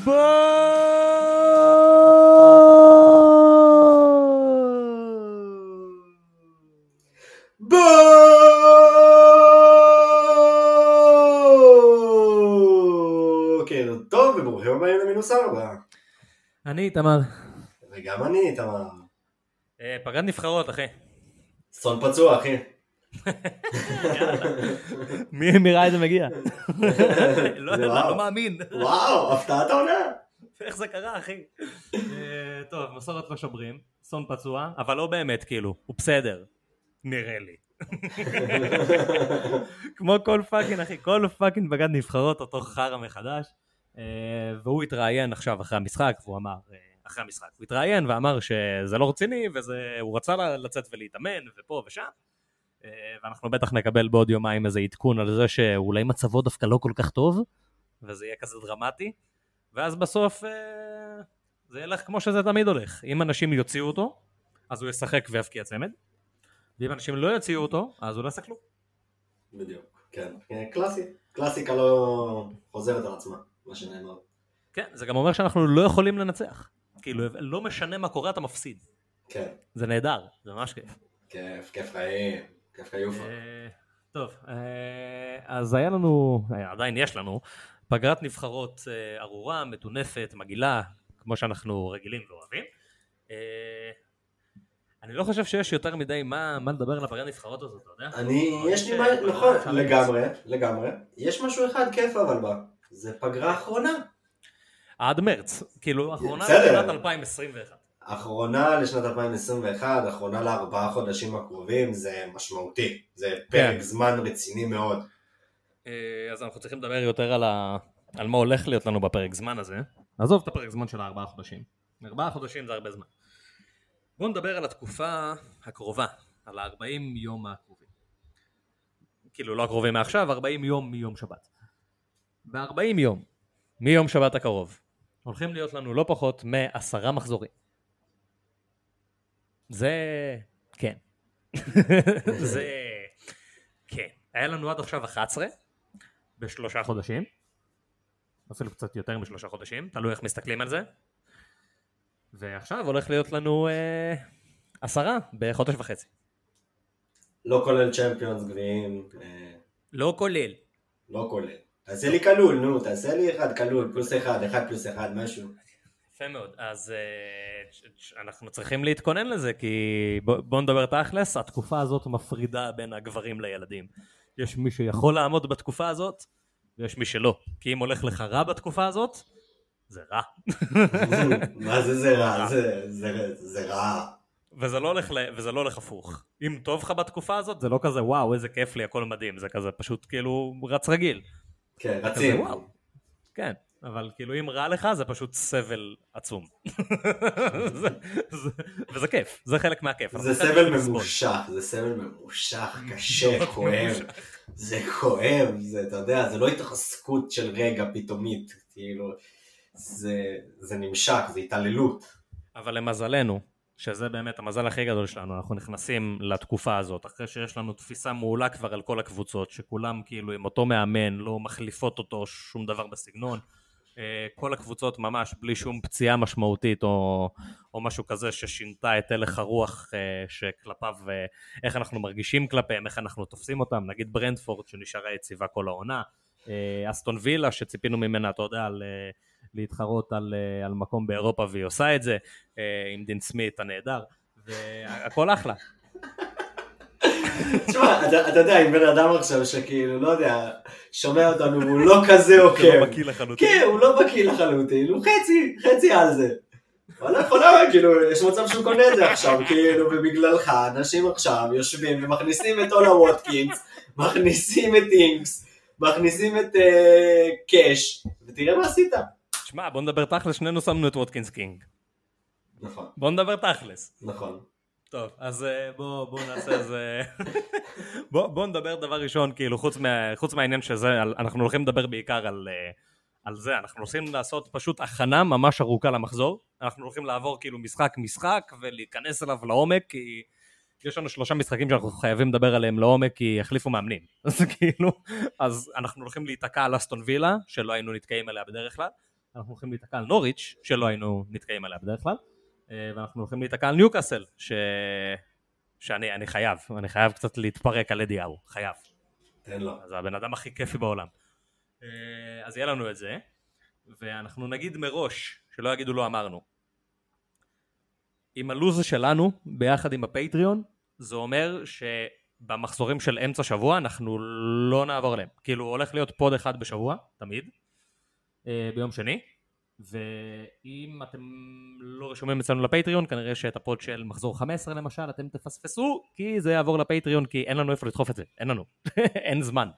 בוקר טוב וברוכים הבאים למינוס ארבע. אני איתמר. וגם אני איתמר. אה, פגרת נבחרות, אחי. סון פצוע אחי. מי מי ראה את זה מגיע? לא. לא מאמין. וואו, הפתעת העונה. איך זה קרה, אחי? אה, טוב, מסורת לא שוברים, סון פצוע, אבל לא באמת, כאילו, הוא בסדר. נראה לי. כמו כל fucking, אחי, כל fucking פגרת נבחרות אותו חרא מחדש. אה, והוא התראיין עכשיו אחרי המשחק, והוא אמר, אה, אחרי המשחק, הוא התראיין ואמר שזה לא רציני, והוא רצה לצאת ולהתאמן, ופה ושם. אה, ואנחנו בטח נקבל בעוד יומיים איזה עדכון על זה שאולי מצבו דווקא לא כל כך טוב, וזה יהיה כזה דרמטי. ואז בסוף אה, זה ילך כמו שזה תמיד הולך. אם אנשים יוציאו אותו, אז הוא ישחק ויבקיע צמד. ואם אנשים לא יוציאו אותו, אז הוא לא יעשה כלום. בדיוק, כן. קלאסי. קלאסיקה לא חוזרת על עצמה, מה שנאמר. כן, זה גם אומר שאנחנו לא יכולים לנצח. כאילו, לא משנה מה קורה, אתה מפסיד. כן. זה נהדר, זה ממש כיף. כיף, כיף חיים. כיף חיופה. אה, טוב, אה, אז היה לנו, אה, עדיין יש לנו, פגרת נבחרות ארורה, מטונפת, מגעילה, כמו שאנחנו רגילים ואוהבים. אני לא חושב שיש יותר מדי מה, מה לדבר על הפגרת נבחרות הזאת, אתה יודע? אני, יש לי מה, נכון, לגמרי, לגמרי. יש משהו אחד כיף אבל בה. זה פגרה אחרונה. עד מרץ, כאילו, אחרונה בסדר. לשנת 2021. אחרונה לשנת 2021, אחרונה לארבעה חודשים הקרובים, זה משמעותי. זה פרק כן. זמן רציני מאוד. אה, אז אנחנו צריכים לדבר יותר על, ה... על מה הולך להיות לנו בפרק זמן הזה. עזוב את הפרק זמן של הארבעה חודשים. ארבעה חודשים זה הרבה זמן. בואו נדבר על התקופה הקרובה, על ה-40 יום הקרובים. כאילו לא הקרובים מעכשיו, 40 יום מיום שבת. ב-40 יום מיום שבת הקרוב הולכים להיות לנו לא פחות מעשרה מחזורים. זה... כן. זה... כן. היה לנו עד עכשיו 11 בשלושה חודשים. אפילו קצת יותר משלושה חודשים, תלוי איך מסתכלים על זה. ועכשיו הולך להיות לנו אה, עשרה בחודש וחצי. לא כולל צ'מפיונס גביעים, אה, לא כולל. לא כולל. תעשה לי כלול, נו, תעשה לי אחד כלול, פלוס אחד, אחד פלוס אחד, משהו. יפה מאוד. אז אה, אנחנו צריכים להתכונן לזה, כי בוא- בואו נדבר תכלס, התקופה הזאת מפרידה בין הגברים לילדים. יש מי שיכול לעמוד בתקופה הזאת, ויש מי שלא. כי אם הולך לך רע בתקופה הזאת, זה רע. מה זה זה רע? זה- זה- זה רע. וזה לא הולך, וזה לא הולך הפוך. אם טוב לך בתקופה הזאת, זה לא כזה וואו, איזה כיף לי, הכל מדהים. זה כזה פשוט כאילו רץ רגיל. כן, רצים. כן, אבל כאילו אם רע לך זה פשוט סבל עצום. זה, זה, וזה כיף, זה חלק מהכיף. זה סבל. ממושך, זה סבל ממושך, קשה, כואב. זה כואב, זה, אתה יודע, זה לא התרסקות של רגע פתאומית, כאילו, זה, זה נמשך, זה התעללות. אבל למזלנו, שזה באמת המזל הכי גדול שלנו, אנחנו נכנסים לתקופה הזאת, אחרי שיש לנו תפיסה מעולה כבר על כל הקבוצות, שכולם כאילו עם אותו מאמן, לא מחליפות אותו שום דבר בסגנון. כל הקבוצות ממש בלי שום פציעה משמעותית או, או משהו כזה ששינתה את הלך הרוח אה, שכלפיו, אה, איך אנחנו מרגישים כלפיהם, איך אנחנו תופסים אותם, נגיד ברנדפורד שנשארה יציבה כל העונה, אה, אסטון וילה שציפינו ממנה, אתה יודע, להתחרות על, על מקום באירופה והיא עושה את זה, עם דין סמית הנהדר, והכל אחלה. תשמע, אתה, יודע, אם בן אדם עכשיו שכאילו, לא יודע, שומע אותנו והוא לא כזה עוקב. זה לא בקיא לחלוטין. כן, הוא לא בקיא לחלוטין, הוא חצי, חצי על זה. וואלה, יכולה, כאילו, יש מצב שהוא קונה את זה עכשיו, כאילו, ובגללך אנשים עכשיו יושבים ומכניסים את אולה ווטקינס, מכניסים את אינקס, מכניסים את אה, קאש, ותראה מה עשית. שמע, בוא נדבר תכלס, שנינו שמנו את ווטקינס קינג. נכון, בוא נדבר תכלס. נכון. טוב, אז אה, בוא, בוא נעשה איזה... בוא, בוא נדבר דבר ראשון, כאילו, חוץ, מה, חוץ מהעניין שזה, על, אנחנו הולכים לדבר בעיקר על, אה, על זה, אנחנו הולכים לעשות פשוט הכנה ממש ארוכה למחזור, אנחנו הולכים לעבור כאילו משחק משחק ולהיכנס אליו לעומק, כי יש לנו שלושה משחקים שאנחנו חייבים לדבר עליהם לעומק, כי יחליפו מאמנים. אז כאילו, אז אנחנו הולכים להיתקע על אסטון וילה, שלא היינו נתקעים עליה בדרך כלל, אנחנו הולכים להיתקע על נוריץ', שלא היינו נתקעים עליה בדרך כלל, ואנחנו הולכים להיתקע על ניוקאסל, ש... שאני אני חייב, אני חייב קצת להתפרק על אדי אהו, חייב. תן לו. זה הבן אדם הכי כיפי בעולם. אה, אז יהיה לנו את זה, ואנחנו נגיד מראש, שלא יגידו לא אמרנו. עם הלו"ז שלנו, ביחד עם ה Patreon, זה אומר שבמחזורים של אמצע שבוע אנחנו לא נעבור עליהם. כאילו הולך להיות pod אחד בשבוע, תמיד, אה, ביום שני, ואם אתם לא רשומים אצלנו ל Patreon, כנראה שאת ה pod של מחזור 15 למשל, אתם תפספסו, כי זה יעבור ל Patreon, כי אין לנו איפה לדחוף את זה, אין לנו, אין זמן.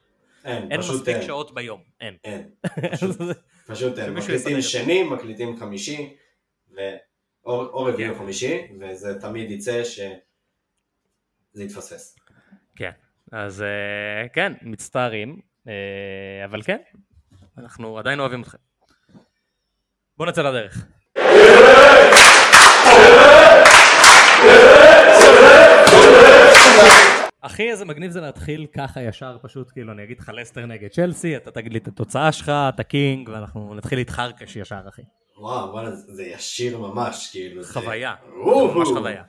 אין, אין מספיק אין. שעות ביום, אין. אין. פשוט- פשוט אין. מקליטים שני, מקליטים חמישי, ו... או או רביעי או. חמישי, וזה תמיד יצא שזה יתפספס. כן, אז אה, כן, מצטערים, אה, אבל כן, אנחנו עדיין אוהבים אתכם. בואו נצא לדרך. הכי איזה מגניב זה להתחיל ככה ישר פשוט כאילו אני אגיד לך לסטר נגד צ'לסי אתה תגיד לי את התוצאה שלך אתה קינג ואנחנו נתחיל להתחרקש ישר אחי וואו, וואלה, זה ישיר ממש, כאילו. חוויה, זה ממש חוויה.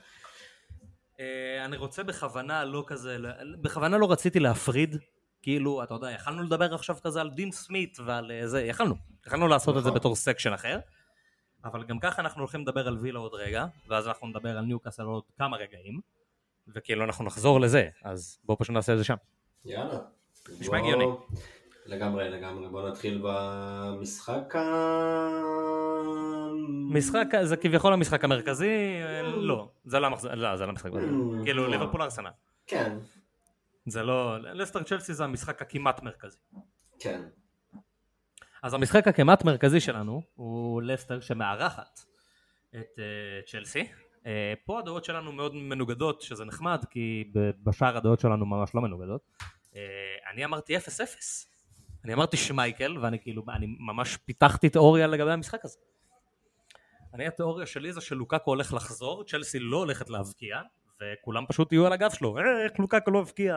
אה, אני רוצה בכוונה לא כזה, בכוונה לא רציתי להפריד, כאילו, אתה יודע, יכלנו לדבר עכשיו כזה על דין סמית ועל אה, זה, יכלנו, יכלנו לעשות את זה נכון. בתור section אחר, אבל גם ככה אנחנו הולכים לדבר על וילה עוד רגע, ואז אנחנו נדבר על ניוקאסל עוד כמה רגעים, וכאילו אנחנו נחזור לזה, אז בואו פשוט נעשה את זה שם. יאללה. נשמע הגיוני. לגמרי, לגמרי. בוא נתחיל במשחק ה... משחק, זה כביכול המשחק המרכזי, אה, לא, זה לא המחז- לא, זה לא המשחק, כאילו לא. ליברפול ארסנל. כן, זה לא, לסטר צ'לסי זה המשחק הכמעט מרכזי. כן. אז המשחק הכמעט מרכזי שלנו הוא לסטר שמארחת את uh, צ'לסי. Uh, פה הדעות שלנו מאוד מנוגדות, שזה נחמד, כי בשאר הדעות שלנו ממש לא מנוגדות. Uh, אני אמרתי 0-0. אני אמרתי שמייקל, ואני כאילו, אני ממש פיתחתי תיאוריה לגבי המשחק הזה. אני התיאוריה שלי זה שלוקקו הולך לחזור, צ'לסי לא הולכת להבקיע, וכולם פשוט יהיו על הגב שלו, "אה, איך לוקקו לא הבקיע?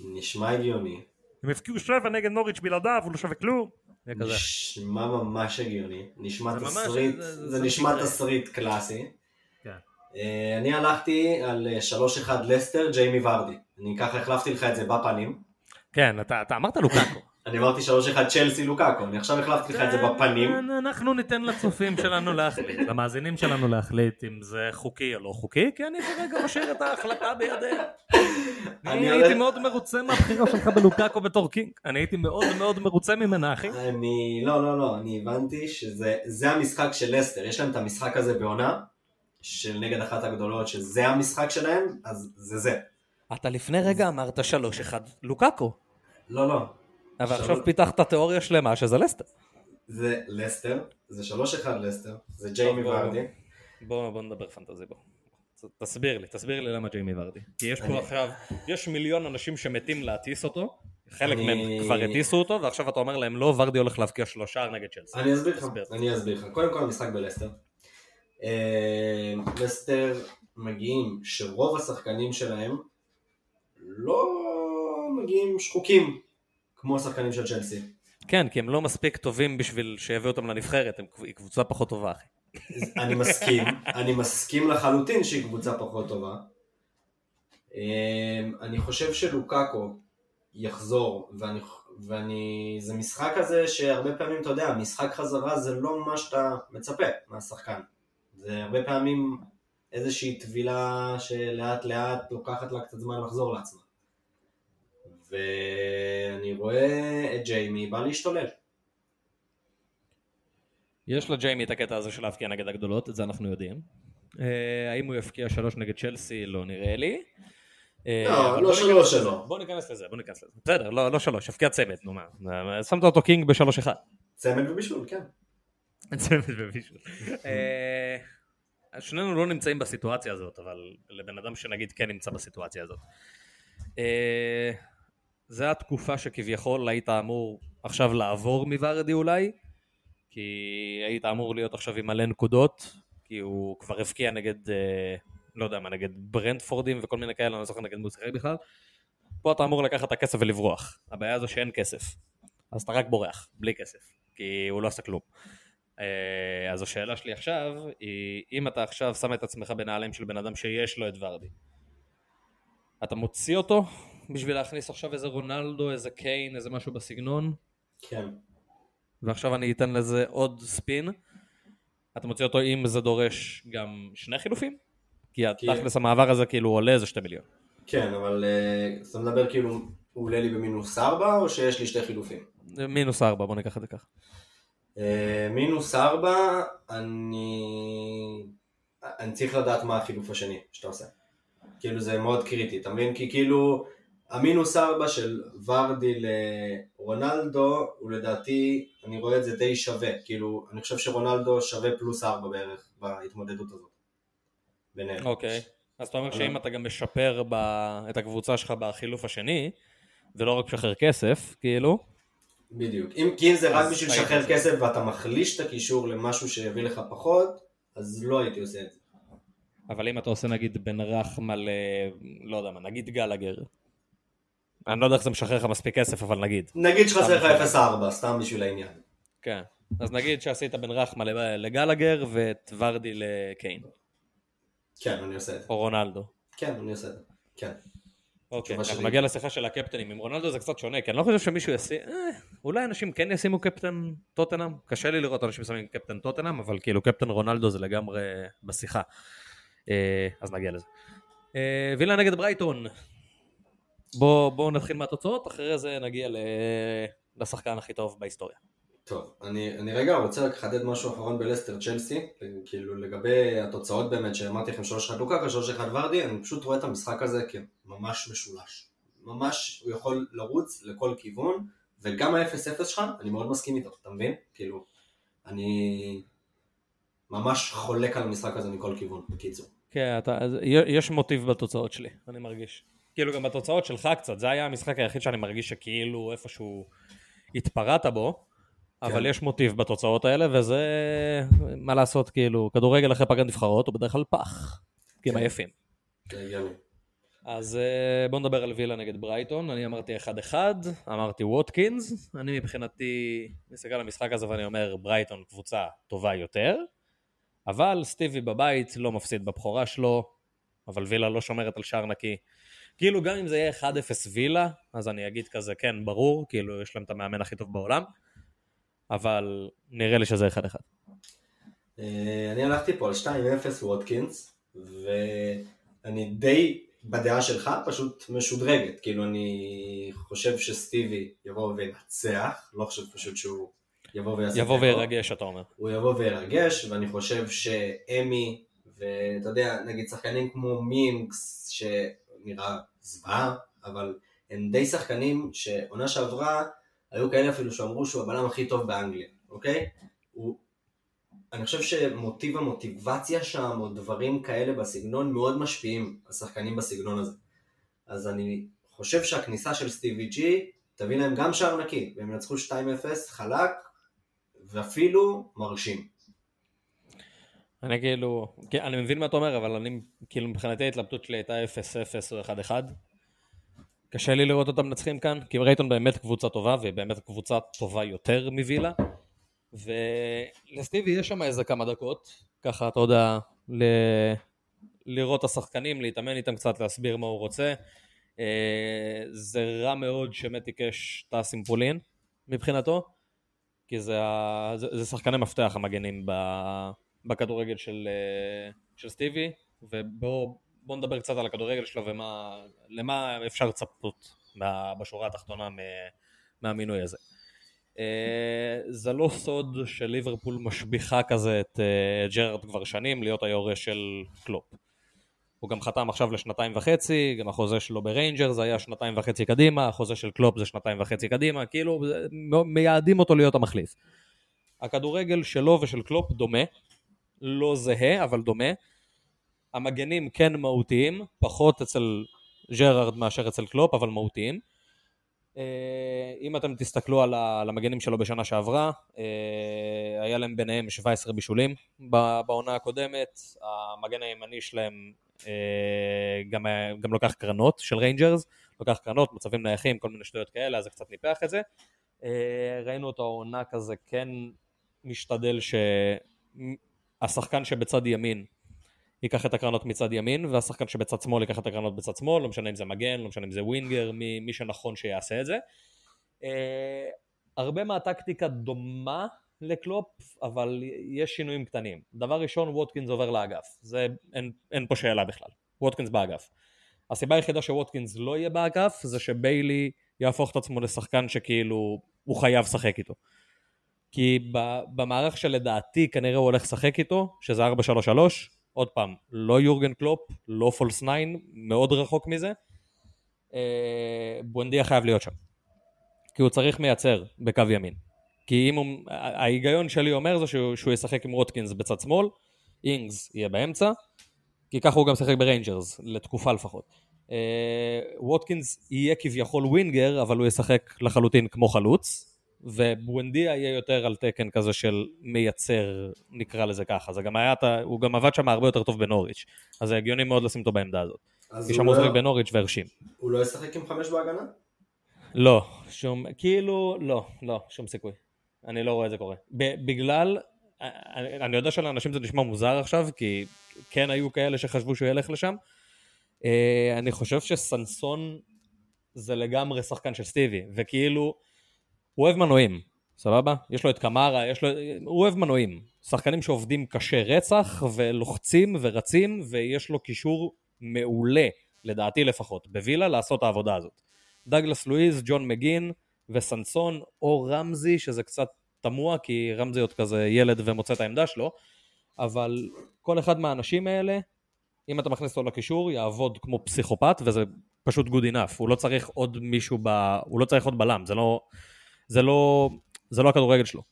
נשמע הגיוני. הם הבקיעו שבע נגד נוריץ' בלעדיו, הוא לא שווה כלום. נשמע ממש הגיוני. נשמע תסריט, זה- נשמע. תסריט קלאסי. כן. אה, אני הלכתי על אה, 3-1 לסטר, ג'יימי ורדי. אני ככה החלפתי לך את זה בפנים. כן, אתה, אתה אמרת לוקקו. אני אמרתי 3-1 צ'לסי לוקאקו, אני עכשיו החלפתי לך את זה בפנים. אנחנו ניתן לצופים שלנו להחליט, למאזינים שלנו להחליט אם זה חוקי או לא חוקי, כי אני כרגע משאיר את ההחלטה בידיהם. אני הייתי מאוד מרוצה מהבחירה שלך בלוקקו בתור קינג. אני הייתי מאוד מאוד מרוצה ממנה, אחי. אני, לא, לא, לא, אני הבנתי שזה זה המשחק של לסטר, יש להם את המשחק הזה בעונה, של נגד אחת הגדולות, שזה המשחק שלהם, אז זה זה. אתה לפני רגע אמרת 3-1 לוקקו, לא, לא, אבל עכשיו פיתחת תיאוריה שלמה שזה לסטר. זה לסטר, זה 3-1 לסטר, זה ג'יימי. ורדי. בוא, בוא נדבר פנטזי בוא. תסביר לי, תסביר לי למה ג'יימי ורדי. כי יש פה עכשיו, יש מיליון אנשים שמתים להטיס אותו, חלק מהם כבר הטיסו אותו, ועכשיו אתה אומר להם לא, ורדי הולך להבקיע שלושה נגד צ'לסי. אני אסביר לך. אני אסביר לך. קודם כל המשחק בלסטר. אה, לסטר מגיעים שרוב השחקנים שלהם לא מגיעים שחוקים כמו השחקנים של צ'לסי. כן, כי הם לא מספיק טובים בשביל שיביאו אותם לנבחרת, הם קבוצה פחות טובה, אחי. אני מסכים, אני מסכים לחלוטין שהיא קבוצה פחות טובה. אמ, אני חושב שלוקאקו יחזור, ואני, ואני, זה משחק כזה שהרבה פעמים, אתה יודע, משחק חזרה זה לא מה שאתה מצפה מהשחקן. זה הרבה פעמים איזושהי טבילה שלאט לאט לוקחת לה קצת זמן לחזור לעצמה. ואני רואה את ג'יימי בא להשתולל. יש לג'יימי את הקטע הזה של להבקיע נגד הגדולות, את זה אנחנו יודעים. אה, האם הוא יבקיע שלוש נגד צ'לסי? לא נראה לי. אה, לא, לא שלוש שלו. בוא ניכנס לזה, בוא ניכנס לזה. בסדר, לא לא שלוש, הבקיע צמד, נו מה. שמת אותו קינג בשלוש אחד. צמד ובישול, כן. צמד ובישול. אה, שנינו לא נמצאים בסיטואציה הזאת, אבל לבן אדם שנגיד כן נמצא בסיטואציה הזאת. זה התקופה שכביכול היית אמור עכשיו לעבור מוורדי אולי, כי היית אמור להיות עכשיו עם מלא נקודות, כי הוא כבר הבקיע נגד, אה, לא יודע מה, נגד ברנדפורדים וכל מיני כאלה, אני לא זוכר נגד שיחק בכלל. פה אתה אמור לקחת את הכסף ולברוח. הבעיה זו שאין כסף. אז אתה רק בורח, בלי כסף. כי הוא לא עשה כלום. אה, אז השאלה שלי עכשיו היא, אם אתה עכשיו שם את עצמך בנעליים של בן אדם שיש לו את ורדי, אתה מוציא אותו בשביל להכניס עכשיו איזה רונלדו, איזה קיין, איזה משהו בסגנון, כן. ועכשיו אני אתן לזה עוד ספין. אתה מוציא אותו אם זה דורש גם שני חילופים? כי התכלס המעבר הזה כאילו עולה איזה שתי מיליון. כן, אבל אה, אתה מדבר כאילו, הוא עולה לי במינוס 4 או שיש לי שתי חילופים? מינוס ארבע, בוא ניקח את זה ככה. אה, מינוס 4, אני... אני צריך לדעת מה החילוף השני שאתה עושה. כאילו זה מאוד קריטי, אתה מבין? כי כאילו המינוס 4 של ורדי לרונלדו הוא לדעתי, אני רואה את זה די שווה. כאילו, אני חושב שרונלדו שווה פלוס 4 בערך בהתמודדות הזאת. ביניהם. אוקיי. אז אתה אומר שאם אתה גם משפר ב- את הקבוצה שלך בחילוף השני, ולא רק משחרר כסף, כאילו, בדיוק. אם, כי אם זה רק בשביל לשחרר. כסף ואתה מחליש את הקישור למשהו שיביא לך פחות, אז לא הייתי עושה את זה. אבל אם אתה עושה נגיד בן רחמה ל... לא יודע מה, נגיד גלגר. אני לא יודע איך זה משחרר לך מספיק כסף, אבל נגיד. נגיד שחסר לך סתם 0.4, סתם בשביל העניין. כן. אז נגיד שעשית בן רחמה לגלגר ואת ורדי לקיין. כן, אני עושה את זה. או רונלדו. כן, אני עושה את זה. כן. אוקיי, אנחנו שלי. נגיע לשיחה של הקפטנים. עם רונלדו זה קצת שונה, כי אני לא חושב שמישהו ישים... אה, אולי אנשים כן ישימו קפטן טוטנאם. קשה לי לראות אנשים שמים קפטן טוטנאם, אבל כאילו קפטן רונלדו זה לגמרי בשיחה. אה, אז נגיע לזה. אה, וילה נגד ברייטון. בואו בוא נתחיל מהתוצאות, אחרי זה נגיע ל... לשחקן הכי טוב בהיסטוריה. טוב, אני, אני רגע רוצה רק לחדד משהו אחרון בלסטר צ'לסי, כאילו לגבי התוצאות באמת, שאמרתי לכם 3-1 לוקאקה, 3-1 ורדי, אני פשוט רואה את המשחק הזה כממש משולש. ממש, הוא יכול לרוץ לכל כיוון, וגם ה-0-0 שלך, אני מאוד מסכים איתו, אתה מבין? כאילו, אני ממש חולק על המשחק הזה מכל כיוון, בקיצור. כן, אתה, אז יש מוטיב בתוצאות שלי, אני מרגיש. כאילו גם בתוצאות שלך קצת, זה היה המשחק היחיד שאני מרגיש שכאילו איפשהו התפרעת בו, אבל כן. יש מוטיב בתוצאות האלה, וזה, מה לעשות, כאילו, כדורגל אחרי פגרת נבחרות הוא בדרך כלל פח, כי הם כן. עייפים. אז אה, בואו נדבר על וילה נגד ברייטון, אני אמרתי 1-1, אמרתי ווטקינס, אני מבחינתי מסתכל על המשחק הזה ואני אומר ברייטון קבוצה טובה יותר, אבל סטיבי בבית לא מפסיד בבכורה שלו, אבל וילה לא שומרת על שער נקי. כאילו גם אם זה יהיה 1-0 וילה, אז אני אגיד כזה כן ברור, כאילו יש להם את המאמן הכי טוב בעולם, אבל נראה לי שזה 1-1. אה, אני הלכתי פה על 2-0 וודקינס, ואני די בדעה שלך פשוט משודרגת, כאילו אני חושב שסטיבי יבוא וינצח, לא חושב פשוט שהוא יבוא ויעשה יבוא. וירגש אתה אומר. הוא יבוא וירגש, ואני חושב שאמי, ואתה יודע, נגיד שחקנים כמו מינקס, שנראה זוועה, אבל הם די שחקנים שעונה שעברה, היו כאלה אפילו שאמרו שהוא הבלם הכי טוב באנגליה, אוקיי? הוא... אני חושב שמוטיב המוטיבציה שם, או דברים כאלה בסגנון, מאוד משפיעים על שחקנים בסגנון הזה. אז אני חושב שהכניסה של סטיבי ג'י תביא להם גם שער נקי, והם ינצחו 2-0 חלק, ואפילו מרשים. אני כאילו, אני מבין מה אתה אומר, אבל אני, כאילו מבחינתי ההתלבטות שלי הייתה 0-0 או 1-1. קשה לי לראות אותם מנצחים כאן, כי רייטון באמת קבוצה טובה, והיא באמת קבוצה טובה יותר מווילה. ולסטיבי יש שם איזה כמה דקות, ככה אתה יודע, ל... לראות את השחקנים, להתאמן איתם קצת, להסביר מה הוא רוצה. אה, זה רע מאוד שמתי קאש טס עם פולין מבחינתו, כי זה. זה, זה שחקני מפתח המגנים ב... בכדורגל של, אה, של סטיבי, ובואו בוא נדבר קצת על הכדורגל שלו ומה למה אפשר לצפות בשורה התחתונה מהמינוי הזה. אה, זה לא סוד שליברפול משביחה כזה את אה, ג'רארד כבר שנים להיות היורש של קלופ. הוא גם חתם עכשיו לשנתיים וחצי, גם החוזה שלו בריינג'ר זה היה שנתיים וחצי קדימה, החוזה של קלופ זה שנתיים וחצי קדימה, כאילו מייעדים אותו להיות המחליף. הכדורגל שלו ושל קלופ דומה, לא זהה, אבל דומה. המגנים כן מהותיים, פחות אצל ג'רארד מאשר אצל קלופ, אבל מהותיים. אה, אם אתם תסתכלו על המגנים שלו בשנה שעברה, אה, היה להם ביניהם 17 בישולים בעונה הקודמת, המגן הימני שלהם אה, גם, גם לוקח קרנות של ריינג'רס, לוקח קרנות, מצבים נייחים, כל מיני שטויות כאלה, אז זה קצת ניפח את זה. ראינו אותו העונה כזה כן משתדל שהשחקן שבצד ימין ייקח את הקרנות מצד ימין, והשחקן שבצד שמאל ייקח את הקרנות בצד שמאל, לא משנה אם זה מגן, לא משנה אם זה winger, מי, מי שנכון שיעשה את זה. אה, הרבה מהטקטיקה דומה לקלופ, אבל יש שינויים קטנים. דבר ראשון, ווטקינס עובר לאגף, זה אין, אין פה שאלה בכלל. ווטקינס באגף. הסיבה היחידה שווטקינס לא יהיה באגף זה שביילי יהפוך את עצמו לשחקן שכאילו הוא חייב לשחק איתו. כי במערך שלדעתי כנראה הוא הולך לשחק איתו, שזה 4-3-3, עוד פעם, לא יורגן קלופ, לא false 9, מאוד רחוק מזה, אה, בואנדיה חייב להיות שם. כי הוא צריך מייצר בקו ימין. כי אם הוא, ההיגיון שלי אומר זה שהוא, שהוא ישחק עם ווטקינס בצד שמאל, אינגס יהיה באמצע, כי ככה הוא גם שיחק בריינג'רס, לתקופה לפחות. אה, ווטקינס יהיה כביכול winger, אבל הוא ישחק לחלוטין כמו חלוץ, ובואנדיה יהיה יותר על תקן כזה של מייצר, נקרא לזה ככה. זה גם היה, הוא גם עבד שם הרבה יותר טוב בנוריץ', אז זה הגיוני מאוד לשים אותו בעמדה הזאת. כי שם הוא שיחק לא... בנוריץ' והרשים. הוא לא ישחק עם חמש בהגנה? לא, שום, כאילו, לא, לא, שום סיכוי. אני לא רואה את זה קורה. בגלל, אני, אני יודע שלאנשים זה נשמע מוזר עכשיו, כי כן היו כאלה שחשבו שהוא ילך לשם. אה, אני חושב שסנסון זה לגמרי שחקן של סטיבי, וכאילו, הוא אוהב מנועים, סבבה? יש לו את קמארה, יש לו... הוא אוהב מנועים. שחקנים שעובדים קשה רצח, ולוחצים ורצים, ויש לו קישור מעולה, לדעתי לפחות, בווילה לעשות העבודה הזאת. דגלס לואיז, ג'ון מגין וסנסון, או רמזי, שזה קצת תמוה, כי רמזי עוד כזה ילד ומוצא את העמדה שלו, אבל כל אחד מהאנשים האלה, אם אתה מכניס אותו לקישור, יעבוד כמו פסיכופת, וזה פשוט good enough. הוא לא צריך עוד מישהו ב... הוא לא צריך עוד בלם, זה לא... זה לא, זה לא הכדורגל שלו.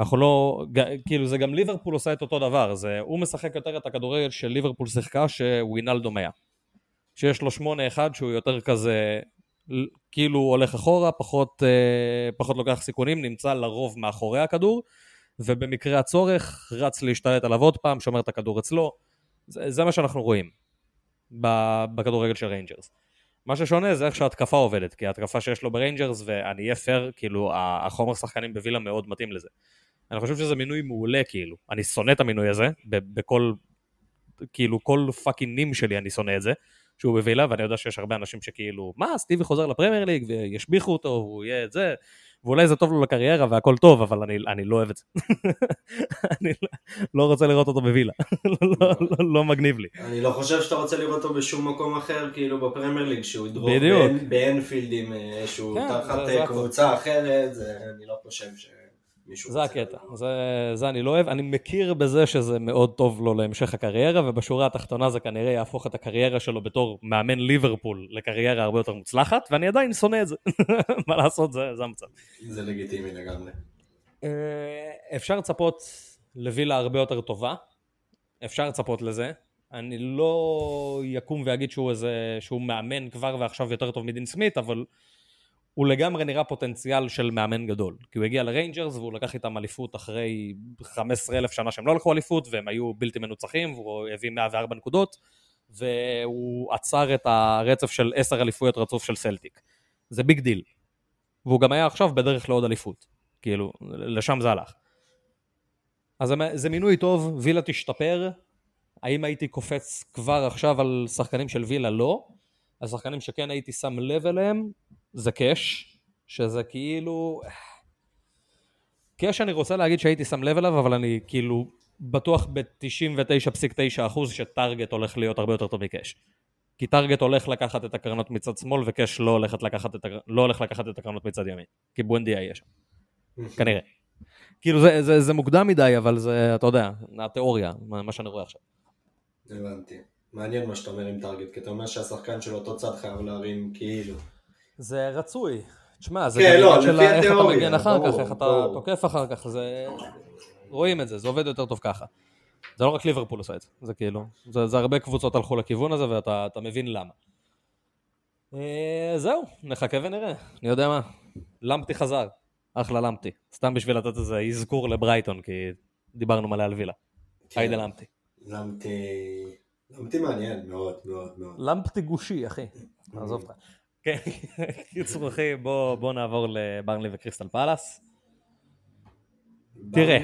אנחנו לא, כאילו זה גם ליברפול עושה את אותו דבר, זה, הוא משחק יותר את הכדורגל של ליברפול שיחקה שווינלדו מאה. שיש לו שמונה אחד שהוא יותר כזה, כאילו הולך אחורה, פחות, אה, פחות לוקח סיכונים, נמצא לרוב מאחורי הכדור, ובמקרה הצורך רץ להשתלט עליו עוד פעם, שומר את הכדור אצלו. זה, זה מה שאנחנו רואים בכדורגל של ריינג'רס. מה ששונה זה איך שההתקפה עובדת, כי ההתקפה שיש לו בריינג'רס, ואני אהיה פייר, כאילו, החומר שחקנים בווילה מאוד מתאים לזה. אני חושב שזה מינוי מעולה, כאילו. אני שונא את המינוי הזה, בכל, כאילו, כל fucking נים שלי אני שונא את זה, שהוא בווילה, ואני יודע שיש הרבה אנשים שכאילו, מה, סטיבי חוזר לפרמייר ליג, וישביחו אותו, והוא יהיה את זה. ואולי זה טוב לו לקריירה והכל טוב, אבל אני, אני לא אוהב את זה. אני לא, לא רוצה לראות אותו בווילה, לא, לא, לא, לא מגניב לי. אני לא חושב שאתה רוצה לראות אותו בשום מקום אחר, כאילו בפרמייר ליג, שהוא ידרוך באנפילד באנפילדים, אה, שהוא כן, תחת זה, קבוצה אחרת, זה, אני לא חושב ש... זה הקטע, זה, זה אני לא אוהב. אני מכיר בזה שזה מאוד טוב לו להמשך הקריירה, ובשורה התחתונה זה כנראה יהפוך את הקריירה שלו בתור מאמן ליברפול לקריירה הרבה יותר מוצלחת, ואני עדיין שונא את זה. מה לעשות, זה, זה המצב. זה לגיטימי לגמרי. אה, אפשר לצפות לווילה הרבה יותר טובה, אפשר לצפות לזה. אני לא יקום ואגיד שהוא איזה, שהוא מאמן כבר ועכשיו יותר טוב מדין סמית, אבל הוא לגמרי נראה פוטנציאל של מאמן גדול. כי הוא הגיע לריינג'רס והוא לקח איתם אליפות אחרי 15 אלף שנה שהם לא לקחו אליפות והם היו בלתי מנוצחים והוא הביא 104 נקודות והוא עצר את הרצף של 10 אליפויות רצוף של סלטיק. זה big deal. והוא גם היה עכשיו בדרך לעוד אליפות. כאילו, לשם זה הלך. אז זה מינוי טוב, וילה תשתפר. האם הייתי קופץ כבר עכשיו על שחקנים של וילה? לא. השחקנים שכן הייתי שם לב אליהם, זה קאש, שזה כאילו... קאש אני רוצה להגיד שהייתי שם לב אליו, אבל אני כאילו בטוח ב-99.9% שטארגט הולך להיות הרבה יותר טוב מקאש. כי טארגט הולך לקחת את הקרנות מצד שמאל, וקאש לא, את, לא הולך לקחת את הקרנות מצד ימין. כי בואנדיה יהיה שם. כנראה. כאילו זה, זה, זה מוקדם מדי, אבל זה, אתה יודע, התיאוריה, מה, מה שאני רואה עכשיו. הבנתי. מעניין מה שאתה אומר עם טארגט, כי אתה אומר שהשחקן של אותו צד חייב להרים כאילו. זה רצוי. תשמע, זה כן, לא, של איך אתה מגן אחר כך, איך אתה תוקף אחר כך, זה... רואים את זה, זה עובד יותר טוב ככה. זה לא רק ליברפול עושה את זה, זה כאילו, זה, זה הרבה קבוצות הלכו לכיוון הזה ואתה מבין למה. אה, זהו, נחכה ונראה, אני יודע מה, למפטי חזר, אחלה למפטי, סתם בשביל לתת איזה אזכור לברייטון, כי דיברנו מלא על וילה. כן. היידה למפטי. למפטי, למפטי מעניין מאוד מאוד מאוד. למפטי גושי, אחי, עזוב אותך. כן, קיצור אחי, בוא בוא נעבור לברנלי וקריסטל פלאס. תראה.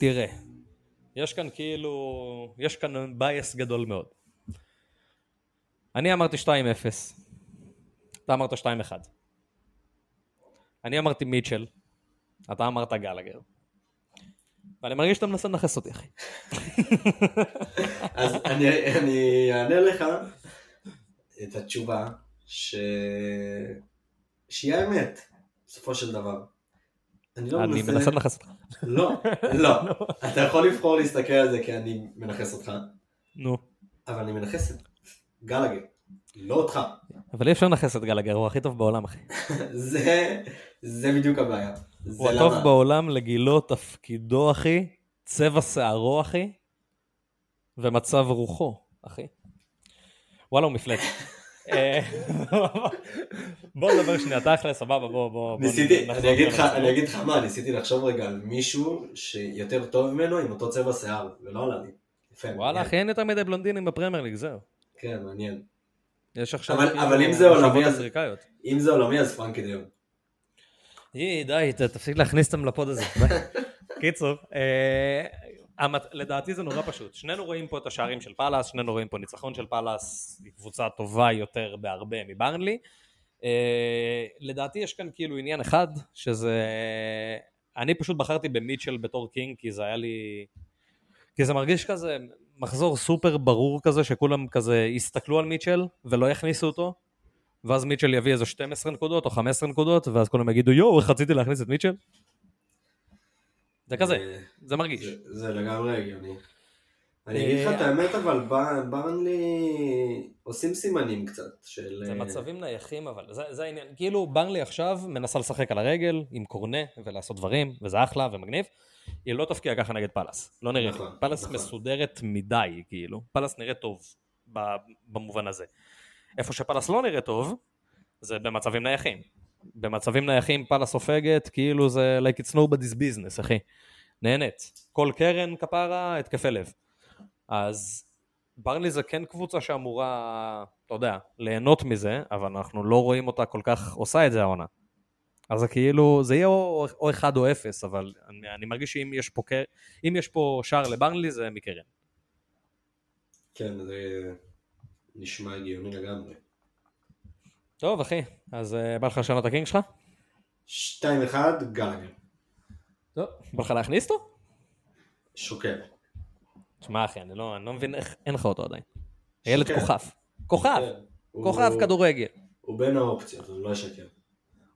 תראה, יש כאן כאילו, יש כאן בייס גדול מאוד. אני אמרתי 2-0, אתה אמרת 2-1. אני אמרתי מיטשל, אתה אמרת גלגר. ואני מרגיש שאתה מנסה לנכס אותי, אחי. אז אני אענה לך את התשובה ש... שהיא האמת, בסופו של דבר. אני לא אני מנסה... מנסה לנכס אותך. לא, לא. אתה יכול לבחור להסתכל על זה כי אני מנכס אותך, נו. אבל אני מנכס את גלגר, לא אותך. אבל אי אפשר לנכס את גלגר, הוא הכי טוב בעולם, אחי. זה, זה בדיוק הבעיה. זה הוא הטוב. בעולם לגילו תפקידו, אחי, צבע שערו, אחי, ומצב רוחו, אחי. וואלה, הוא מפלט. אה, בוא נדבר שנייה, תכל'ס, סבבה, בוא, בוא. ניסיתי, אני אגיד לך. אני אגיד לך מה, ניסיתי לחשוב רגע על מישהו שיותר טוב ממנו עם אותו צבע שיער, ולא עלה לי. יפה. וואלה. אחי, אין יותר מדי בלונדינים בפרמייר ליג, זהו. כן, מעניין. יש עכשיו... אבל- כאילו אם זה עולמי, אז-. אם זה עולמי אז פרנקי דיון. יי, די, תפסיק להכניס אותם לפוד הזה. קיצור, אה, המת- לדעתי זה נורא פשוט. שנינו רואים פה את השערים של פאלאס, שנינו רואים פה ניצחון של פאלאס, היא קבוצה טובה יותר בהרבה מברנלי. אה, לדעתי יש כאן כאילו עניין אחד, שזה... אני פשוט בחרתי במיטשל בתור king, כי זה היה לי... כי זה מרגיש כזה מחזור סופר ברור כזה, שכולם כזה יסתכלו על מיטשל ולא יכניסו אותו, ואז מיטשל יביא איזה 12 נקודות או 15 נקודות, ואז כולם יגידו, יואו, איך רציתי להכניס את מיטשל? זה כזה, זה- זה מרגיש. זה- זה לגמרי הגיוני. אני אה, אגיד לך את האמת אבל בר- ברנלי עושים סימנים קצת של... זה אה, מצבים נייחים, אבל זה, זה העניין. כאילו, ברנלי עכשיו מנסה לשחק על הרגל עם קורנה ולעשות דברים, וזה אחלה ומגניב. היא לא תבקיע ככה נגד פאלאס, לא נראית. נכון, נכון, פאלאס נכון. מסודרת מדי, כאילו. פאלאס נראית טוב במובן הזה. איפה שפאלאס לא נראה טוב, זה במצבים נייחים. במצבים נייחים פאלאס סופגת, כאילו זה like it's nobody's business, אחי. נהנית. כל קרן כפרה, התקפי לב. אז ברנלי זה כן קבוצה שאמורה, אתה יודע, ליהנות מזה, אבל אנחנו לא רואים אותה כל כך עושה את זה העונה. אז זה כאילו, זה יהיה או, או אחד או אפס, אבל אני, אני מרגיש שאם יש פה, קר- יש פה שער לברנלי זה מקרן. כן, זה נשמע הגיוני לגמרי. טוב אחי, אז uh, בא לך לשנות את הקינג שלך? 2-1 גלגר. טוב. בא לך להכניס אותו? שוקל. תשמע אחי, אני לא, אני לא מבין איך אין לך אותו עדיין. הילד. כוכב. כוכב. כוכב הוא- כדורגל. הוא בין האופציות, אני לא אשקר.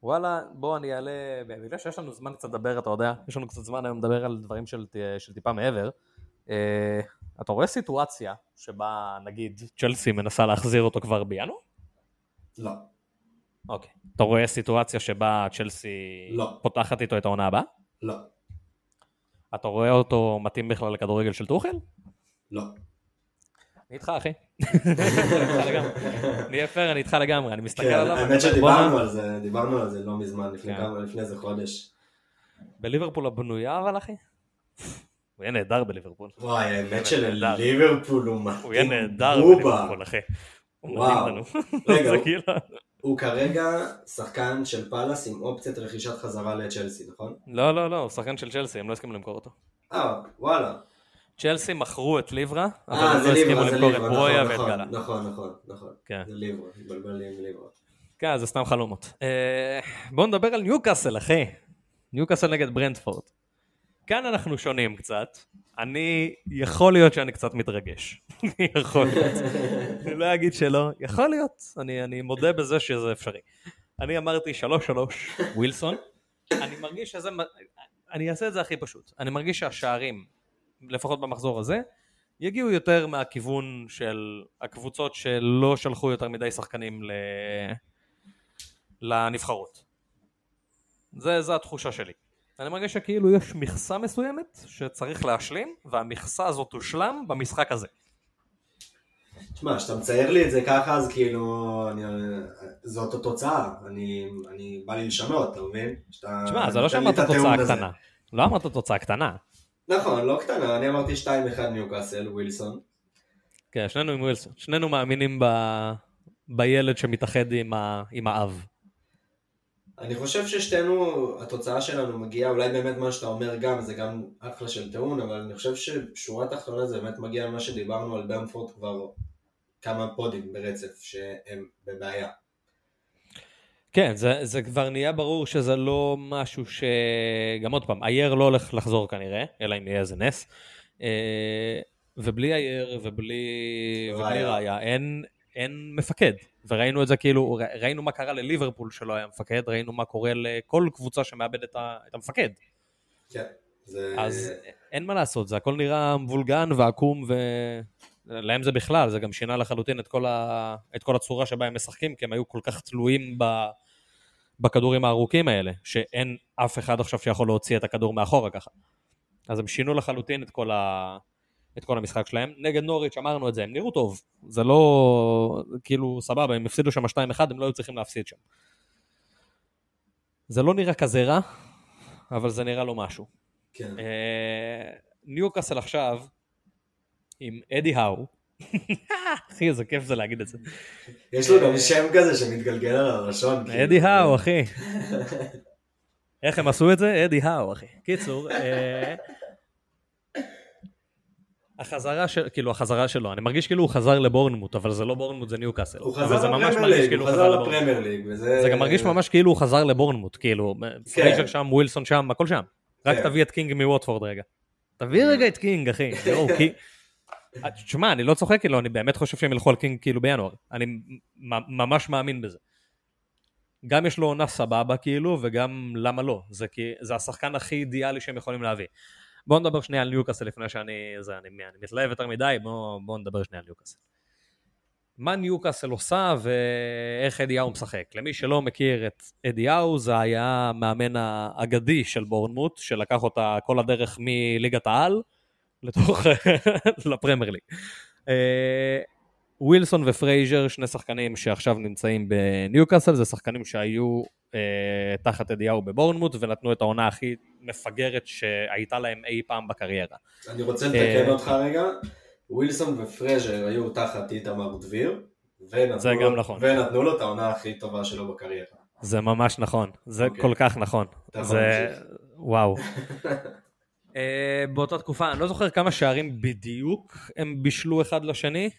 וואלה, בוא אני אעלה, בגלל שיש לנו זמן קצת לדבר, אתה יודע, יש לנו קצת זמן היום לדבר על דברים של, של טיפה מעבר. אה, אתה רואה סיטואציה שבה נגיד צ'לסי מנסה להחזיר אותו כבר בינואר? לא. אוקיי. אתה רואה סיטואציה שבה צ'לסי לא. פותחת איתו את העונה הבאה? לא. אתה רואה אותו מתאים בכלל לכדורגל של טוחל? לא. אני איתך אחי. אני אהיה פייר, אני איתך לגמרי, אני מסתכל כן, עליו. האמת שדיברנו "בואנה, על זה, דיברנו על זה לא מזמן, לפני כן. לפני איזה חודש. בליברפול הבנויה אבל אחי? הוא יהיה נהדר בליברפול. וואי, האמת. שלליברפול הוא מתאים. הוא יהיה נהדר. בליברפול, אחי. וואו. רגע, הוא- כאילו... הוא כרגע שחקן של פאלאס עם אופציית רכישת חזרה לצ'לסי, נכון? לא, לא, לא, הוא שחקן של צ'לסי, הם לא הסכימו למכור אותו. אה, וואלה. צ'לסי מכרו את ליברה, אבל אה, הם זה לא הסכימו למכור את ברויה נכון, ואת נכון, גאלה. נכון, נכון, נכון. כן. זה ליברה, התבלבל לי עם ליברה. כן, זה סתם חלומות. אה, בואו נדבר על ניוקאסל, אחי. ניוקאסל נגד ברנדפורד. כאן אנחנו שונים קצת. אני, יכול להיות שאני קצת מתרגש. יכול להיות. אני לא אגיד שלא, יכול להיות. אני, אני מודה בזה שזה אפשרי. אני אמרתי 3-3 ווילסון. אני מרגיש שזה, אני אעשה את זה הכי פשוט. אני מרגיש שהשערים, לפחות במחזור הזה, יגיעו יותר מהכיוון של הקבוצות שלא שלחו יותר מדי שחקנים ל... לנבחרות. זה, זה התחושה שלי. אני מרגיש שכאילו יש מכסה מסוימת שצריך להשלים, והמכסה הזאת תושלם במשחק הזה. תשמע, כשאתה מצייר לי את זה ככה, אז כאילו, אני, זאת התוצאה. אני, אני, בא לי לשנות, אתה מבין? תשמע, זה לא שאמרת תוצאה הזה. קטנה. לא אמרת תוצאה קטנה. נכון, לא קטנה, אני אמרתי 2-1 ניוקאסל, ווילסון. כן, שנינו עם ווילסון. שנינו מאמינים ב... בילד שמתאחד עם, ה, עם האב. אני חושב ששתינו, התוצאה שלנו מגיעה, אולי באמת מה שאתה אומר גם, זה גם אחלה של טיעון, אבל אני חושב ששורה תחתונה זה באמת מגיע למה שדיברנו על ברנפורד כבר כמה פודים ברצף, שהם בבעיה. כן, זה, זה כבר נהיה ברור שזה לא משהו ש... גם עוד פעם, אייר לא הולך לחזור כנראה, אלא אם יהיה איזה נס. אה, ובלי אייר ובלי, ובלי ראיה, אין, אין מפקד. וראינו את זה כאילו, ראינו מה קרה לליברפול שלא היה מפקד, ראינו מה קורה לכל קבוצה שמאבדת את המפקד. כן. זה... אז אין מה לעשות, זה הכל נראה מבולגן ועקום, ולהם זה בכלל, זה גם שינה לחלוטין את כל, ה... את כל הצורה שבה הם משחקים, כי הם היו כל כך תלויים ב... בכדורים הארוכים האלה, שאין אף אחד עכשיו שיכול להוציא את הכדור מאחורה ככה. אז הם שינו לחלוטין את כל, ה... את כל המשחק שלהם. נגד נוריץ' אמרנו את זה, הם נראו טוב. זה לא, כאילו, סבבה, הם הפסידו שם 2-1, הם לא היו צריכים להפסיד שם. זה לא נראה כזה רע, אבל זה נראה לו משהו. כן. אה, ניוקאסל עכשיו, עם אדי האו, אחי, איזה כיף זה להגיד את זה. יש לו גם שם כזה שמתגלגל על הלשון. כאילו. אדי האו, אחי. איך הם עשו את זה? אדי האו, אחי. קיצור, אה, החזרה של, כאילו החזרה שלו, אני מרגיש כאילו הוא חזר לבורנמוט, אבל זה לא בורנמוט, זה ניוקאסל. הוא חזר לפרמייר ליג, כאילו הוא חזר לפרמייר ליג, וזה... זה גם מרגיש ממש כאילו הוא חזר לבורנמוט, כאילו, כן. פרייזר שם, ווילסון שם, הכל שם. רק כן. תביא את קינג מווטפורד רגע. תביא רגע את קינג, אחי. תשמע, אני לא צוחק, כאילו, אני באמת חושב שהם ילכו על קינג כאילו בינואר. אני ממש מאמין בזה. גם יש לו עונה סבבה, כאילו, וגם למה לא. זה, כי, זה השחקן הכי אידיאלי שהם יכולים להביא. בואו נדבר שנייה על ניוקאסל לפני שאני, זה, אני, אני מתלהב יותר מדי, בואו בוא נדבר שנייה על ניוקאסל. מה ניוקאסל עושה ואיך אדיהו משחק. למי שלא מכיר את אדיהו, זה היה מאמן האגדי של בורנמוט, שלקח אותה כל הדרך מליגת העל לתוך, לפרמייר ליג. אה, ווילסון ופרייזר, שני שחקנים שעכשיו נמצאים בניוקאסל, זה שחקנים שהיו אה, תחת אדי האו בבורנמוט ונתנו את העונה הכי מפגרת שהייתה להם אי פעם בקריירה. אני רוצה לתקן אה, אותך רגע, ווילסון ופרייזר היו תחת איתמר דביר, זה גם נכון. ונתנו לו את העונה הכי טובה שלו בקריירה. זה ממש נכון, זה okay. אוקיי. כל כך נכון. זה... וואו. uh, באותה תקופה, אני לא זוכר כמה שערים בדיוק הם בישלו אחד לשני,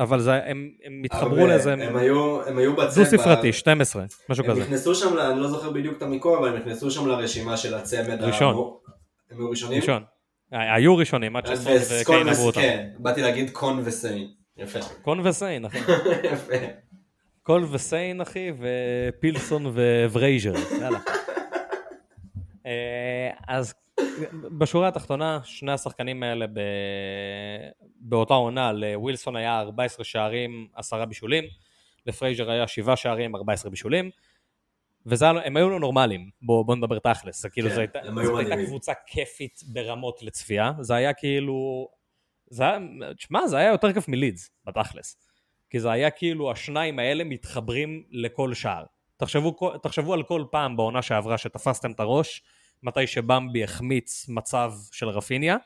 אבל זה, הם, הם התחברו לזה. הם היו, הם היו בצבע. דו ספרתי, 12, משהו הם כזה. הם נכנסו שם, אני לא זוכר בדיוק את המיקום, אבל הם נכנסו שם לרשימה של הצמד. ראשון. המו... הם היו ראשונים? ראשון. היו ראשונים, עד שסון וקיין עברו אותם. כן, באתי להגיד קון וסיין. יפה. קון וסיין, אחי. יפה. קון וסיין, אחי, ופילסון וברייז'ר, יאללה. אה, אז בשורה התחתונה, שני השחקנים האלה ב... באותה עונה, לווילסון היה 14 שערים, 10 בישולים, לפרייזר היה 7 שערים, 14 בישולים, והם היו לא נורמליים, בואו בוא נדבר תכלס, כאילו, כן, זו הייתה, הייתה קבוצה כיפית ברמות לצפייה, זה היה כאילו, זה היה, תשמע, זה היה יותר כיף מלידס, בתכלס, כי זה היה כאילו, השניים האלה מתחברים לכל שער. תחשבו, תחשבו על כל פעם בעונה שעברה שתפסתם את הראש, מתי שבמבי החמיץ מצב של רפיניה,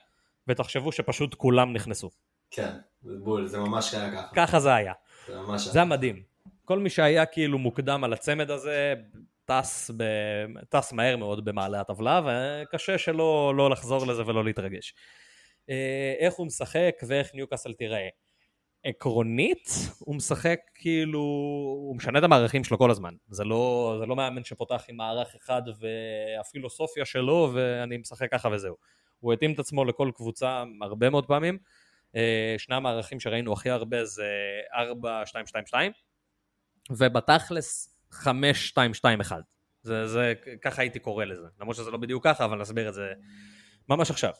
ותחשבו שפשוט כולם נכנסו. כן, זה בול, זה ממש היה ככה. ככה זה היה. זה ממש היה. זה היה מדהים. כל מי שהיה כאילו מוקדם על הצמד הזה, טס, ב... טס מהר מאוד במעלה הטבלה, וקשה שלא לא לחזור לזה ולא להתרגש. אה, איך הוא משחק ואיך ניוקאסל תיראה. עקרונית, הוא משחק כאילו, הוא משנה את המערכים שלו כל הזמן. זה לא, זה לא מאמן שפותח עם מערך אחד והפילוסופיה שלו ואני משחק ככה וזהו. הוא התאים את עצמו לכל קבוצה הרבה מאוד פעמים. אה, שני המערכים שראינו הכי הרבה זה 4-2-2-2 ובתכלס 5-2-2-1. זה, זה, ככה הייתי קורא לזה. למרות שזה לא בדיוק ככה, אבל נסביר את זה ממש עכשיו.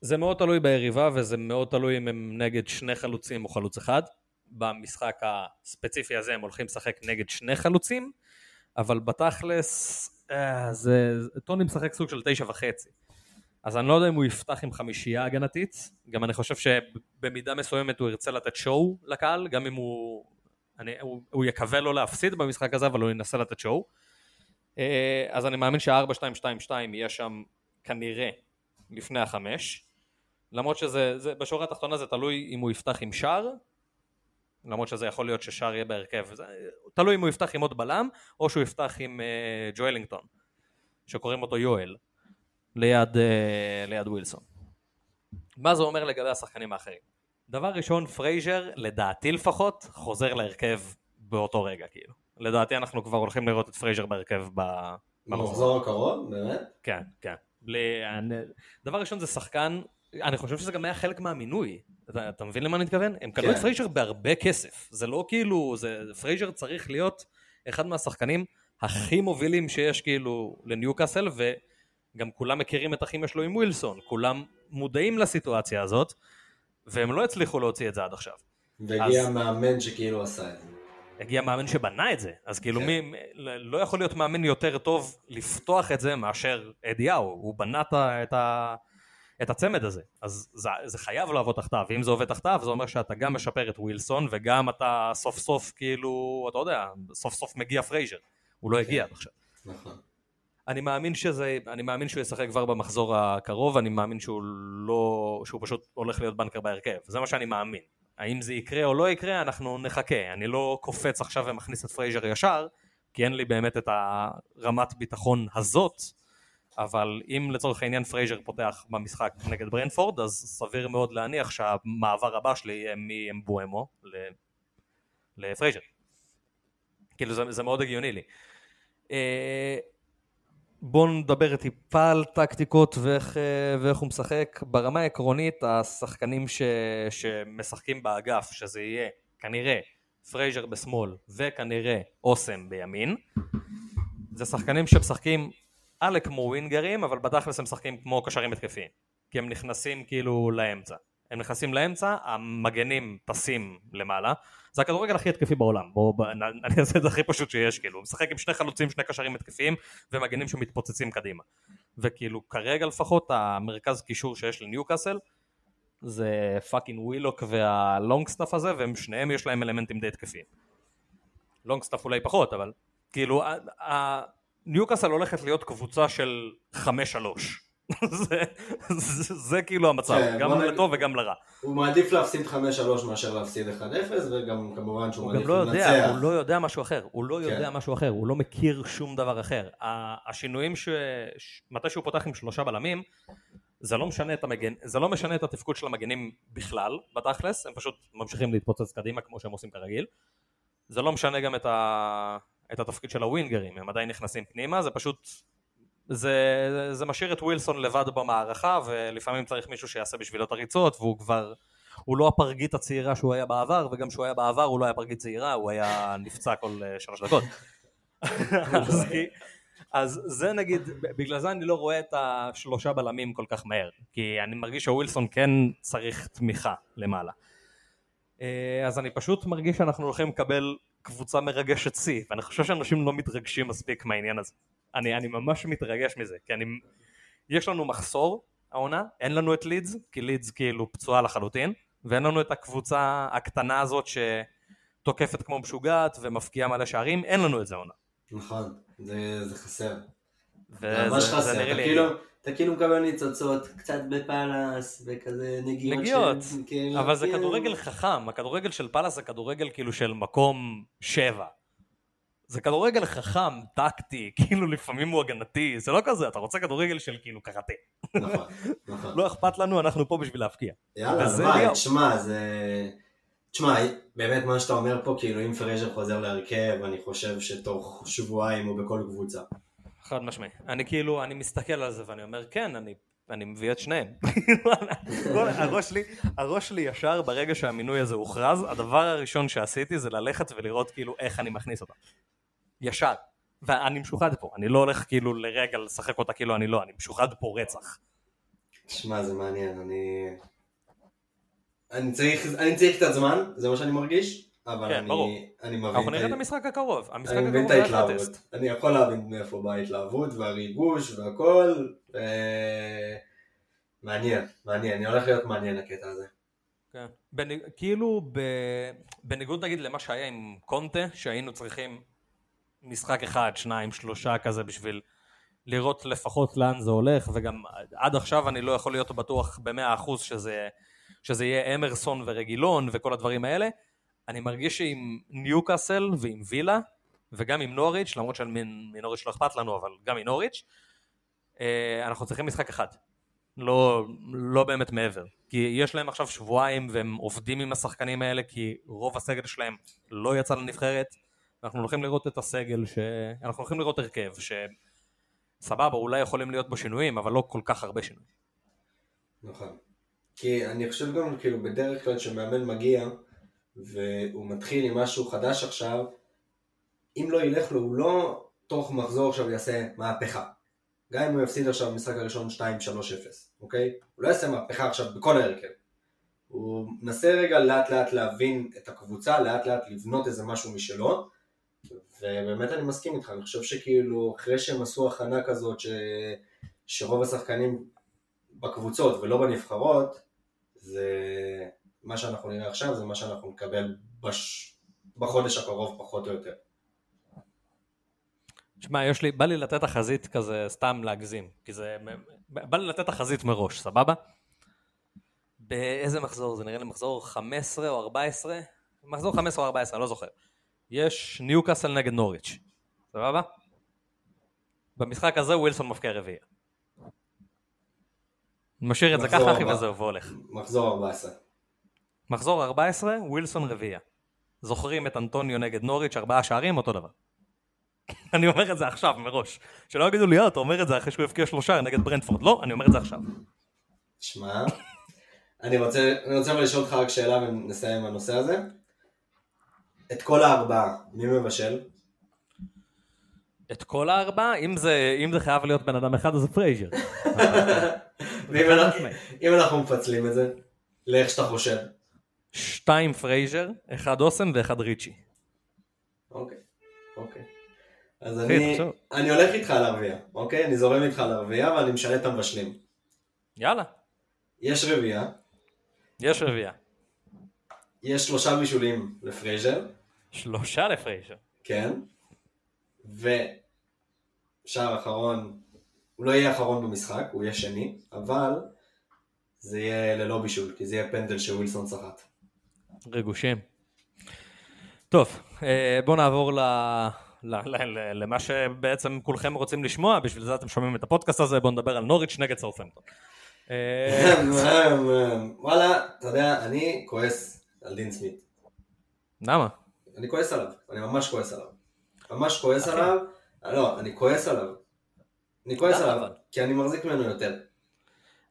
זה מאוד תלוי ביריבה וזה מאוד תלוי אם הם נגד שני חלוצים או חלוץ אחד. במשחק הספציפי הזה הם הולכים לשחק נגד שני חלוצים, אבל בתכלס אה, זה, טוני משחק סוג של תשע וחצי. אז אני לא יודע אם הוא יפתח עם חמישייה הגנתית, גם אני חושב שבמידה מסוימת הוא ירצה לתת שואו לקהל, גם אם הוא, אני, הוא, הוא יקווה לא להפסיד במשחק הזה, אבל הוא ינסה לתת שואו. אה, אז אני מאמין שה-4-2-2-2 יהיה שם כנראה לפני החמש. למרות שזה, זה, בשורה התחתונה זה תלוי אם הוא יפתח עם שער, למרות שזה יכול להיות ששאר יהיה בהרכב. זה, תלוי אם הוא יפתח עם עוד בלם, או שהוא יפתח עם אה, ג'ואלינגטון, שקוראים אותו יואל, ליד, אה, ליד ווילסון. מה זה אומר לגבי השחקנים האחרים? דבר ראשון, פרייזר, לדעתי לפחות, חוזר להרכב באותו רגע, כאילו. לדעתי אנחנו כבר הולכים לראות את פרייזר בהרכב ב... במחזור הקרוב, באמת? כן, כן. בלי... דבר ראשון זה שחקן, אני חושב שזה גם היה חלק מהמינוי. אתה, אתה מבין למה אני מתכוון? הם קנו כן. את פרייזר בהרבה כסף. זה לא כאילו, זה, פרייזר צריך להיות אחד מהשחקנים הכי מובילים שיש כאילו לניוקאסל, וגם כולם מכירים את הכימיה שלו עם ווילסון. כולם מודעים לסיטואציה הזאת, והם לא הצליחו להוציא את זה עד עכשיו. והגיע אז... מאמן שכאילו עשה את זה. הגיע מאמן שבנה את זה, אז כאילו כן. מי, לא יכול להיות מאמן יותר טוב לפתוח את זה מאשר אדי האו, הוא בנה את, ה, את הצמד הזה, אז זה, זה חייב לעבוד תחתיו, ואם זה עובד תחתיו זה אומר שאתה גם משפר את ווילסון וגם אתה סוף סוף כאילו, אתה יודע, סוף סוף מגיע פרייזר, הוא לא כן. הגיע עד עכשיו. נכון. אני מאמין שזה, אני מאמין שהוא ישחק כבר במחזור הקרוב, אני מאמין שהוא לא, שהוא פשוט הולך להיות banker בהרכב, זה מה שאני מאמין. האם זה יקרה או לא יקרה, אנחנו נחכה. אני לא קופץ עכשיו ומכניס את פרייזר ישר, כי אין לי באמת את הרמת ביטחון הזאת, אבל אם לצורך העניין פרייזר פותח במשחק נגד ברנפורד, אז סביר מאוד להניח שהמעבר הבא שלי יהיה מאמבואמו לפרייזר. כאילו זה, זה מאוד הגיוני לי. אה, בואו נדבר טיפה על טקטיקות ואיך, אה, ואיך הוא משחק. ברמה העקרונית, השחקנים ש, שמשחקים באגף, שזה יהיה כנראה פרייזר בשמאל וכנראה אוסם בימין, זה שחקנים שמשחקים א' כמו ווינגרים, אבל בתכלס הם משחקים כמו קשרים התקפיים. כי הם נכנסים כאילו לאמצע. הם נכנסים לאמצע, המגנים טסים למעלה, זה הכדורגל הכי התקפי בעולם, בואו אני אעשה את זה הכי פשוט שיש, כאילו, משחק עם שני חלוצים, שני קשרים התקפיים, ומגנים שמתפוצצים קדימה. וכאילו, כרגע לפחות, המרכז קישור שיש לניוקאסל, זה fucking ווילוק והלונגסטאפ הזה, והם שניהם יש להם אלמנטים די התקפיים. לונגסטאפ אולי פחות, אבל כאילו, ניוקאסל הולכת להיות קבוצה של חמש שלוש. זה, זה, זה כאילו המצב, כן, גם לטוב וגם לרע. הוא מעדיף להפסיד 5-3 מאשר להפסיד 1-0, וגם כמובן שהוא מעדיף לא לנצח. יודע, הוא לא יודע משהו אחר, הוא לא כן. יודע משהו אחר, הוא לא מכיר שום דבר אחר. השינויים ש... מתי שהוא פותח עם שלושה בלמים, זה לא משנה את המגן, זה לא משנה את התפקוד של המגנים בכלל, בתכלס, הם פשוט ממשיכים להתפוצץ קדימה כמו שהם עושים כרגיל. זה לא משנה גם את, ה... את התפקיד של הווינגרים, הם עדיין נכנסים פנימה, זה פשוט זה, זה משאיר את ווילסון לבד במערכה ולפעמים צריך מישהו שיעשה בשבילו את הריצות והוא כבר, הוא לא הפרגית הצעירה שהוא היה בעבר וגם כשהוא היה בעבר הוא לא היה פרגית צעירה, הוא היה נפצע כל אה, שלוש דקות. אז, אז זה נגיד, בגלל זה אני לא רואה את השלושה בלמים כל כך מהר, כי אני מרגיש שווילסון כן צריך תמיכה למעלה. אה, אז אני פשוט מרגיש שאנחנו הולכים לקבל קבוצה מרגשת שיא, ואני חושב שאנשים לא מתרגשים מספיק מהעניין הזה. אני, אני ממש מתרגש מזה, כי אני... יש לנו מחסור העונה, אין לנו את לידס, כי לידס כאילו פצועה לחלוטין, ואין לנו את הקבוצה הקטנה הזאת שתוקפת כמו משוגעת ומפקיעה מלא שערים, אין לנו את זה העונה. נכון, זה, זה חסר. וזה, ממש חסר, אתה כאילו, אתה כאילו מקבל ניצוצות קצת בפאלאס וכזה נגיעות. נגיעות, של, כאילו, אבל זה כאילו... כדורגל חכם, הכדורגל של פאלאס זה כדורגל כאילו של מקום שבע. זה כדורגל חכם, טקטי, כאילו לפעמים הוא הגנתי, זה לא כזה, אתה רוצה כדורגל של כאילו קראטה. נכון, נכון. לא אכפת לנו, אנחנו פה בשביל להפקיע. יאללה, ביי, תשמע, זה... תשמע, באמת מה שאתה אומר פה, כאילו אם פרז'ר חוזר להרכב, אני חושב שתוך שבועיים הוא בכל קבוצה. חד משמעי. אני כאילו, אני מסתכל על זה ואני אומר, כן, אני, אני מביא את שניהם. הראש, שלי, הראש שלי ישר ברגע שהמינוי הזה הוכרז, הדבר הראשון שעשיתי זה ללכת ולראות כאילו איך אני מכניס אותה. ישר. ואני משוחד פה, אני לא הולך כאילו לרגע לשחק אותה כאילו אני לא, אני משוחד פה רצח. שמע, זה מעניין, אני... אני צריך, אני צריך קצת זמן, זה מה שאני מרגיש, אבל כן, אני, ברור. אני מבין... אנחנו נראה את המשחק הקרוב, המשחק אני מבין את ההתלהבות. אני יכול להבין מאיפה באה ההתלהבות והריגוש והכל, ו... מעניין, מעניין, אני הולך להיות מעניין הקטע הזה. כן. בנ... כאילו ב... בניגוד נגיד למה שהיה עם קונטה, שהיינו צריכים משחק אחד, שניים, שלושה כזה בשביל לראות לפחות לאן זה הולך, וגם עד עכשיו אני לא יכול להיות בטוח במאה אחוז שזה, שזה יהיה אמרסון ורגילון וכל הדברים האלה. אני מרגיש שעם ניוקאסל ועם וילה, וגם עם נוריץ', למרות שמנוריץ' לא אכפת לנו, אבל גם עם נוריץ', אה, אנחנו צריכים משחק אחד. לא, לא באמת מעבר. כי יש להם עכשיו שבועיים והם עובדים עם השחקנים האלה, כי רוב הסגל שלהם לא יצא לנבחרת. אנחנו הולכים לראות את הסגל, ש... אנחנו הולכים לראות הרכב, שסבבה, אולי יכולים להיות בו שינויים, אבל לא כל כך הרבה שינויים. נכון. כי אני חושב גם, כאילו, בדרך כלל כשמאמן מגיע, והוא מתחיל עם משהו חדש עכשיו, אם לא ילך לו, הוא לא תוך מחזור עכשיו יעשה מהפכה. גם אם הוא יפסיד עכשיו במשחק הראשון 2-3-0, אוקיי? הוא לא יעשה מהפכה עכשיו בכל ההרכב. הוא מנסה רגע לאט לאט להבין את הקבוצה, לאט לאט לבנות איזה משהו משלו, ובאמת אני מסכים איתך, אני חושב שכאילו אחרי שהם עשו הכנה כזאת ש... שרוב השחקנים בקבוצות ולא בנבחרות, זה מה שאנחנו נראה עכשיו, זה מה שאנחנו נקבל בש... בחודש הקרוב פחות או יותר. תשמע, יש לי, בא לי לתת תחזית כזה, סתם להגזים, כי זה, בא לי לתת תחזית מראש, סבבה? באיזה מחזור? זה נראה לי מחזור 15 או 14? מחזור 15 או 14, אני לא זוכר. יש ניוקאסל נגד נוריץ', סבבה? במשחק הזה ווילסון מפקיע רביעייה. משאיר את זה ככה אחי וזהו והולך. מחזור 14. מחזור 14, ווילסון רביעייה. זוכרים את אנטוניו נגד נוריץ', ארבעה שערים, אותו דבר. אני אומר את זה עכשיו מראש. שלא יגידו לי, אה, אתה אומר את זה אחרי שהוא הבקיע שלושה נגד ברנטפורד. לא, אני אומר את זה עכשיו. שמע, אני רוצה, אני רוצה לשאול אותך רק שאלה ונסיים עם הנושא הזה. את כל הארבעה, מי מבשל? את כל הארבעה? אם זה, אם זה חייב להיות בן אדם אחד, אז זה פרייזר. אם אנחנו מפצלים את זה, לאיך שאתה חושב. שתיים פרייזר, אחד ASM ואחד ריצ'י. אוקיי, אוקיי. אז אני, אני הולך איתך על הרביעייה, אוקיי? אני זורם איתך על הרביעייה ואני משנה את המבשלים. יאללה. יש רביעייה. יש רביעייה. יש שלושה בישולים לפרייזר. שלושה לפרייזר. כן. ושער אחרון, הוא לא יהיה אחרון במשחק, הוא יהיה שני, אבל זה יהיה ללא בישול, כי זה יהיה פנדל שווילסון סחט. ריגושים. טוב, אה, בואו נעבור ל... למה שבעצם כולכם רוצים לשמוע, בשביל זה אתם שומעים את הפודקאסט הזה, בואו נדבר על נוריץ' נגד סאות'המפטון. אה, וואלה, אתה יודע, אני כועס על דין סמית. למה? אני כועס עליו, אני ממש כועס עליו. ממש כועס עליו, לא, אני כועס עליו. אני כועס עליו, כי אני מחזיק ממנו יותר.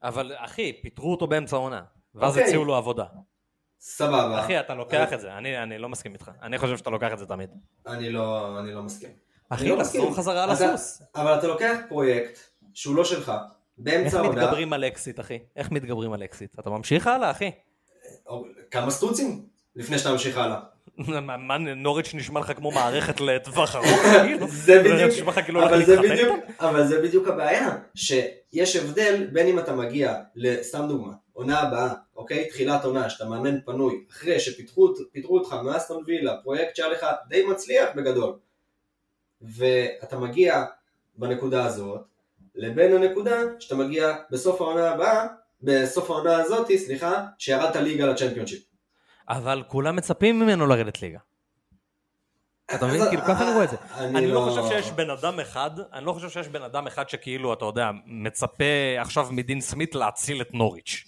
אבל אחי, פיטרו אותו באמצע העונה, ואז אוקיי. הציעו לו עבודה. סבבה. אחי, אתה לוקח את זה, אני, אני לא מסכים איתך. אני חושב שאתה לוקח את זה תמיד. אני לא, אני לא מסכים. אחי, לא לחזור חזרה על הסוס. אבל אתה לוקח פרויקט שהוא לא שלך, באמצע העונה. איך מתגברים על אקסיט, אחי? איך מתגברים על אקסיט? אתה ממשיך הלאה, אחי? כמה סטוצים לפני שאתה ממשיך הלאה. מה נוריץ' נשמע לך כמו מערכת לטווח ארוך? זה בדיוק, אבל זה בדיוק, אבל זה בדיוק הבעיה, שיש הבדל בין אם אתה מגיע, סתם דוגמה, עונה הבאה, אוקיי? תחילת עונה, שאתה מאמן פנוי, אחרי שפיטרו אותך מאסטון וילה, פרויקט שהיה לך די מצליח בגדול, ואתה מגיע בנקודה הזאת, לבין הנקודה שאתה מגיע בסוף העונה הבאה, בסוף העונה הזאתי, סליחה, שירדת ליגה לצ'מפיונשיפ. אבל כולם מצפים ממנו לרדת ליגה. אתה מבין? כאילו ככה אני רואה את זה. אני לא, לא חושב שיש בן אדם אחד, אני לא חושב שיש בן אדם אחד שכאילו, אתה יודע, מצפה עכשיו מדין סמית להציל את נוריץ'.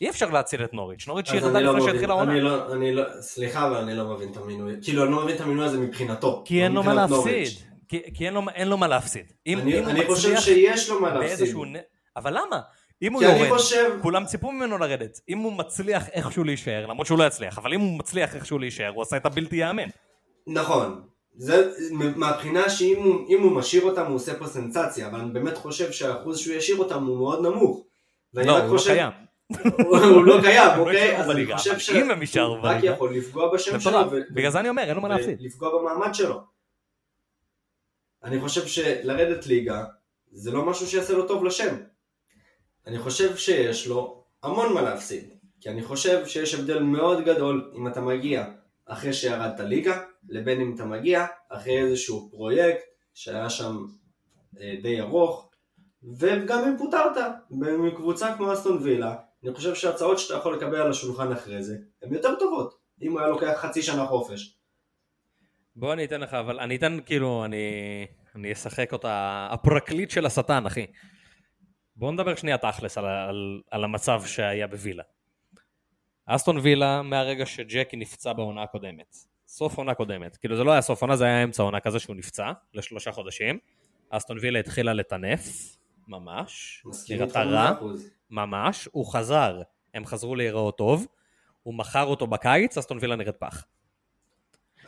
אי אפשר להציל את נוריץ', נוריץ' ירדה לא לפני שהתחילה העונה. אני לא, אני לא, סליחה, אבל אני לא מבין את המינוי. כאילו, אני לא מבין את המינוי הזה מבחינתו. כי אין לו מה להפסיד. כי אין לו מה להפסיד. אני חושב שיש לו מה להפסיד. אבל למה? אם הוא יורד, חושב... כולם ציפו ממנו לרדת. אם הוא מצליח איכשהו להישאר, למרות שהוא לא יצליח, אבל אם הוא מצליח איכשהו להישאר, הוא עשה את הבלתי ייאמן. נכון. זה מהבחינה שאם הוא, הוא משאיר אותם הוא עושה פה סנסציה, אבל אני באמת חושב שהאחוז שהוא ישאיר אותם הוא מאוד נמוך. לא, הוא חושב... לא קיים. הוא לא קיים, אוקיי? אז אני חושב שהוא רק יכול לפגוע בשם שלו. בגלל זה אני אומר, אין לו מה להפסיד. לפגוע במעמד שלו. אני חושב שלרדת ליגה זה לא משהו שיעשה לו טוב לשם. אני חושב שיש לו המון מה להפסיד, כי אני חושב שיש הבדל מאוד גדול אם אתה מגיע אחרי שירדת ליגה, לבין אם אתה מגיע אחרי איזשהו פרויקט שהיה שם אה, די ארוך, וגם אם פוטרת מקבוצה כמו אסטון וילה, אני חושב שההצעות שאתה יכול לקבל על השולחן אחרי זה הן יותר טובות. אם הוא היה לוקח חצי שנה חופש. בוא אני אתן לך, אבל אני אתן כאילו, אני, אני אשחק אותה, הפרקליט של השטן, אחי. בוא נדבר שנייה תכלס על, על, על המצב שהיה בווילה. אסטון וילה מהרגע שג'קי נפצע בעונה הקודמת. סוף עונה קודמת. כאילו זה לא היה סוף עונה, זה היה אמצע עונה כזה שהוא נפצע לשלושה חודשים. אסטון וילה התחילה לטנף, ממש. נראתה רע. ממש. הוא חזר, הם חזרו להיראות טוב. הוא מכר אותו בקיץ, אסטון וילה נראית פח.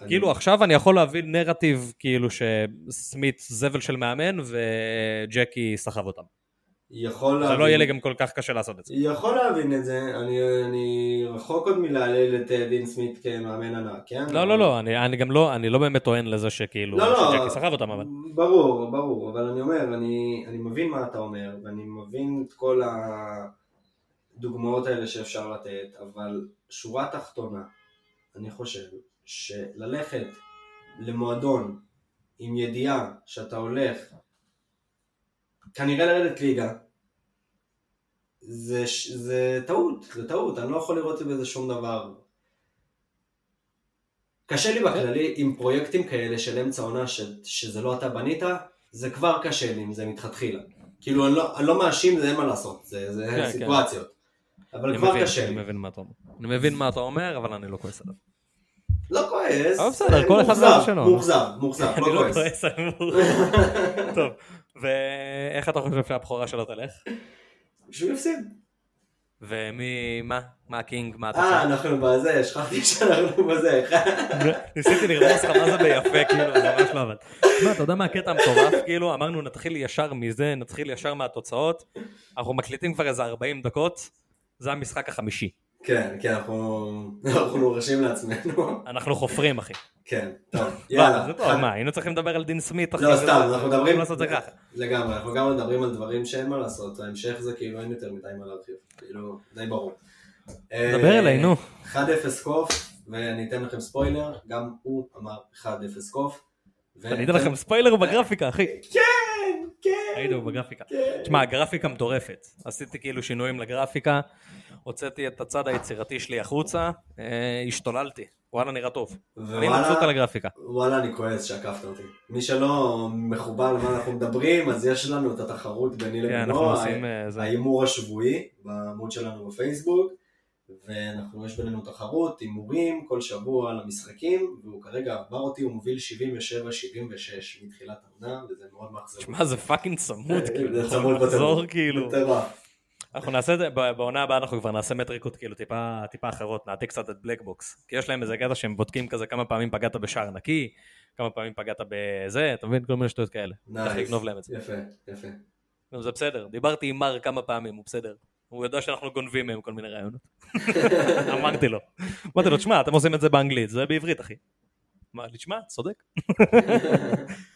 אני- כאילו עכשיו אני יכול להבין נרטיב כאילו שסמית זבל של מאמן וג'קי סחב אותם. יכול זה להבין. לא יהיה לי גם כל כך קשה לעשות את זה. יכול להבין את זה, אני, אני רחוק עוד מלהלל את אה, דין סמית כמאמן ענק, כן? לא, לא, לא, אני, אני גם לא, אני לא באמת טוען לזה שכאילו, לא, לא. שג'קי סחב אותם, אבל... ברור, ברור, אבל אני אומר, אני, אני מבין מה אתה אומר, ואני מבין את כל הדוגמאות האלה שאפשר לתת, אבל שורה תחתונה, אני חושב שללכת למועדון עם ידיעה שאתה הולך כנראה לרדת ליגה, זה, זה טעות, זה טעות, אני לא יכול לראות בזה שום דבר. קשה לי בכללי עם פרויקטים כאלה של אמצע עונה ש, שזה לא אתה בנית, זה כבר קשה לי עם זה מתחתחילה. כאילו אני לא, אני לא מאשים, זה אין מה לעשות, זה, זה כן, סיטואציות. אבל אני כבר מבין, קשה אני לי. מבין מה אתה אומר. אני מבין מה אתה אומר, אבל אני לא כועס עליו. לא כועס, אבל בסדר, אה, כל אחד והדרך שלו. מאוכזב, מאוכזב, אני לא לא כועס. כועס טוב, ואיך אתה חושב שהבכורה שלו תלך? שהוא יפסיד. ומי, מה? מה הקינג? מה אתה אה, חושב? אנחנו בזה, שכחתי שאנחנו בזה. ניסיתי לרמוס לך מה זה ביפה, כאילו, זה ממש לא עבד. תשמע, אתה יודע מה הקטע המטורף? כאילו, אמרנו נתחיל ישר מזה, נתחיל ישר מהתוצאות. אנחנו מקליטים כבר איזה 40 דקות, זה המשחק החמישי. כן, כן, אנחנו מורשים לעצמנו. אנחנו חופרים, אחי. כן, טוב, יאללה. זה טוב, מה, היינו צריכים לדבר על דין סמית, אחי. לא, סתם, אנחנו מדברים... לעשות זה ככה. לגמרי, אנחנו גם מדברים על דברים שאין מה לעשות, ההמשך זה כאילו אין יותר מדי מה להרחיב, כאילו, די ברור. דבר אליי, נו. 1-0 קוף, ואני אתן לכם ספוילר, גם הוא אמר 1-0 קוף. אני אתן לכם ספוילר בגרפיקה, אחי. כן, כן, ראינו בגרפיקה. כן. תשמע, הגרפיקה מטורפת. עשיתי כאילו שינויים לגרפיקה, הוצאתי את הצד היצירתי שלי החוצה, אה, השתוללתי. וואלה, נראה טוב. אני מבסוט על הגרפיקה. וואלה, אני כועס שעקפת אותי. מי שלא מחובר למה אנחנו מדברים, אז יש לנו את התחרות ביני כן, לבינו, אה. ההימור השבועי בעמוד שלנו בפייסבוק, ואנחנו, יש בינינו תחרות, הימורים כל שבוע על המשחקים, והוא כרגע עבר אותי, הוא מוביל 77-76 מתחילת העונה, וזה מאוד מאכזב. תשמע, זה fucking צמוד, אה, כאילו. זה צמוד בטירוף. כאילו. מטורף. אנחנו נעשה את זה, בעונה הבאה אנחנו כבר נעשה מטריקות כאילו טיפה, טיפה אחרות, נעתיק קצת את Black Box. כי יש להם איזה קטע שהם בודקים כזה כמה פעמים פגעת בשער נקי, כמה פעמים פגעת בזה, אתה מבין? כל מיני שטויות כאלה. צריך. לגנוב להם את זה. יפה, יפה. זה בסדר, דיברתי עם מר כמה פעמים, הוא בסדר. הוא יודע שאנחנו גונבים מהם כל מיני רעיונות. אמרתי לו. אמרתי לו, תשמע, אתם עושים את זה באנגלית, זה בעברית, אחי. אמר לי, תשמע, צודק.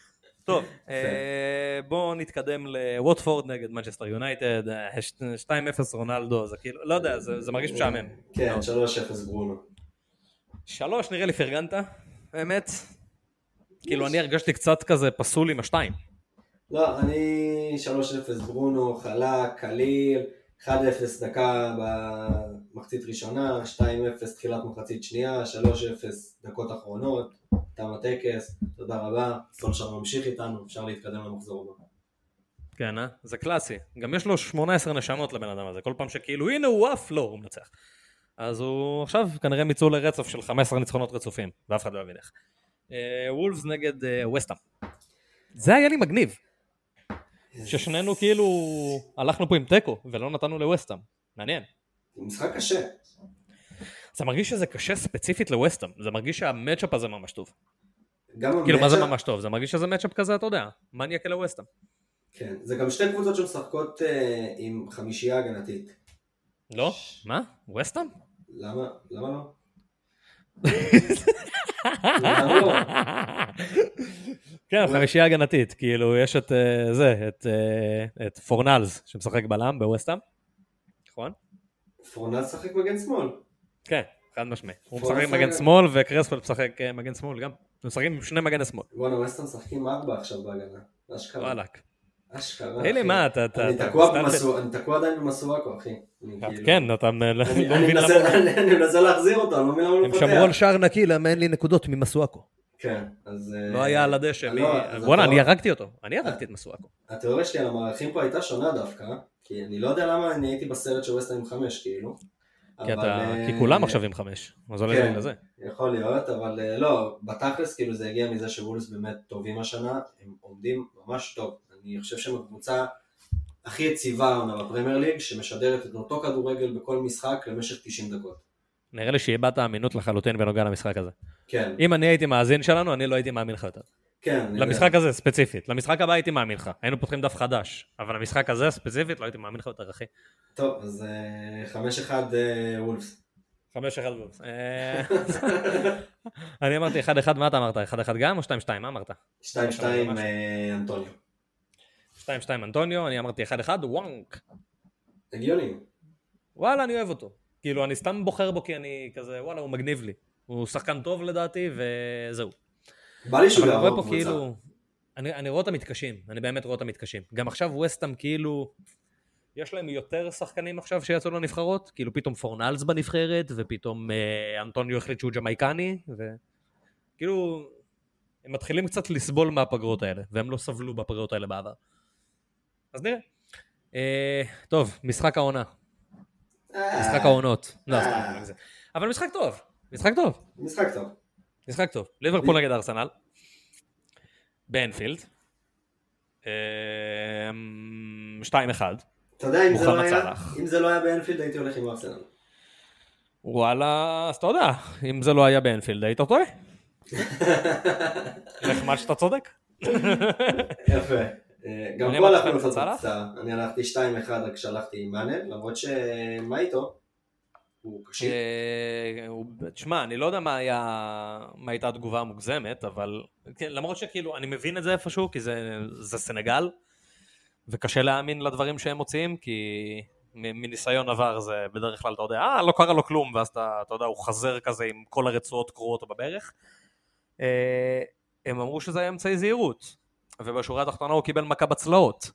טוב, אה, בואו נתקדם לווטפורד נגד מנצ'סטר יונייטד, אה, ש- 2-0 רונלדו, זה כאילו, לא יודע, זה זה מרגיש משעמם. כן, 3-0 ברונו. שלוש נראה לי פרגנת, באמת. כאילו, אני הרגשתי קצת כזה פסול עם השתיים. לא, אני 3-0 ברונו, חלק, קליל, 1-0 דקה במחצית ראשונה, 2-0 תחילת מחצית שנייה, 3-0 דקות אחרונות, תם הטקס, תודה רבה, סולשר ממשיך איתנו, אפשר להתקדם למחזור הבא. כן, אה? זה קלאסי. גם יש לו 18 נשמות לבן אדם הזה. כל פעם שכאילו, הנה הוא עף, לא, הוא מנצח. אז הוא עכשיו כנראה מיצאו לרצף של 15 ניצחונות רצופים, ואף אחד לא יבין איך. אה, וולפס נגד אה, וסטאם. זה היה לי מגניב. ששנינו כאילו הלכנו פה עם תיקו, ולא נתנו לווסטאם. מעניין. זה משחק קשה. זה מרגיש שזה קשה ספציפית לווסטאם. זה מרגיש שהמצ'אפ הזה ממש טוב. כאילו, מה זה ממש טוב? זה מרגיש שזה מצ'אפ כזה, אתה יודע, מניאק אל הווסטאם. כן, זה גם שתי קבוצות שמשחקות אה, עם חמישייה הגנתית. לא? מה? ווסטאם? למה? למה לא? למה לא? כן, חמישייה הגנתית, כאילו יש את אה, זה, את, אה, את פורנלס שמשחק בלם בווסטאם, נכון? פורנל שחק מגן שמאל. כן, חד משמעי. הוא משחק מגן שחק- שמאל וקרספל משחק אה, מגן שמאל גם. הם משחקים עם שני מגני שמאל. בואנה, ווסטון משחקים ארבע עכשיו בהגנה. אשכרה. וואלאק. אשכרה. תגיד לי. מה, אתה... אני תקוע עדיין במסואקו, אחי. אני כאילו- כן, אתה לא אני- לא מבין מנסה-. אני להחזיר אותו, אני לא מבין למה הוא הם לא שמרו על פותח. שער נקי, למה אין לי נקודות ממסואקו. כן, אז... אה, לא היה על הדשא. מי- לא, בואנה, אני הרגתי אותו. אני הרגתי את מסואקו. התיאוריה שלי על המערכים פה הייתה שונה דווקא, כי אני לא יודע למה אני הייתי בסרט של עם חמש, כאילו. כי אתה- אה, כי כולם עכשיו עם חמש. אז עולה כן. לי לזה. יכול להיות, אבל אה, לא, בתכלס כאילו זה הגיע מזה שוולס באמת טובים השנה, הם עומדים ממש טוב. אני חושב שהם הקבוצה הכי יציבה העונה בפרמייר ליג, שמשדרת את אותו כדורגל בכל משחק למשך 90 דקות. נראה לי שאיבדת אמינות לחלוטין בנוגע למשחק הזה. כן, אם אני הייתי מאזין שלנו, אני לא הייתי מאמין לך יותר. כן. למשחק הזה ספציפית. למשחק הבא הייתי מאמין לך. היינו פותחים דף חדש. אבל למשחק הזה ספציפית לא הייתי מאמין לך יותר, אחי. טוב, אז אה, חמש אחד אה, וולפס. חמש אחד וולפס. אה, אני אמרתי אחד אחד, מה אתה אמרת? אחד אחד גם או שתיים שתיים? מה אמרת? שתיים שתיים ממש. אה, אנטוניו. שתיים שתיים אנטוניו, אני אמרתי אחד אחד, וואנק. הגיוני. וואלה, אני אוהב אותו. כאילו, אני סתם בוחר בו כי אני כזה, וואלה, הוא מגניב לי. הוא שחקן טוב לדעתי, וזהו. בא לי שהוא יעבור קבוצה. כאילו... אני, אני רואה אותם מתקשים, אני באמת רואה אותם מתקשים. גם עכשיו ווסטהאם כאילו... יש להם יותר שחקנים עכשיו שיצאו לנבחרות, כאילו פתאום פורנלס בנבחרת, ופתאום אה, אנטוניו החליט שהוא ג'מייקני, וכאילו... הם מתחילים קצת לסבול מהפגרות האלה, והם לא סבלו בפגרות האלה בעבר. אז נראה. אה, טוב, משחק העונה, אה, משחק העונות. לא, אה. סתם. אבל משחק טוב, משחק טוב. משחק טוב. משחק טוב. ליברפול נגד ארסנל. באנפילד. אמ, 2-1. אתה יודע, אם זה לא היה. אם זה לא היה באנפילד הייתי הולך עם ארסנל. וואלה, אז אתה יודע, אם זה לא היה באנפילד היית טועה. נחמד שאתה צודק. יפה. אה, גם פה הלכנו סלאח? קבוצה. אני הלכתי 2-1 רק שלחתי עם מאנה, למרות שמה איתו? הוא קשיב. אה, תשמע, אני לא יודע מה היה, מה הייתה התגובה המוגזמת, אבל כן, למרות שכאילו, אני מבין את זה איפשהו, כי זה, זה סנגל, וקשה להאמין לדברים שהם מוציאים, כי מניסיון עבר זה בדרך כלל, אתה יודע, אה, לא קרה לו כלום, ואז אתה, אתה יודע, הוא חזר כזה עם כל הרצועות קרועות בברך. אה, הם אמרו שזה היה אמצעי זהירות, ובשורה התחתונה הוא קיבל מכה בצלעות.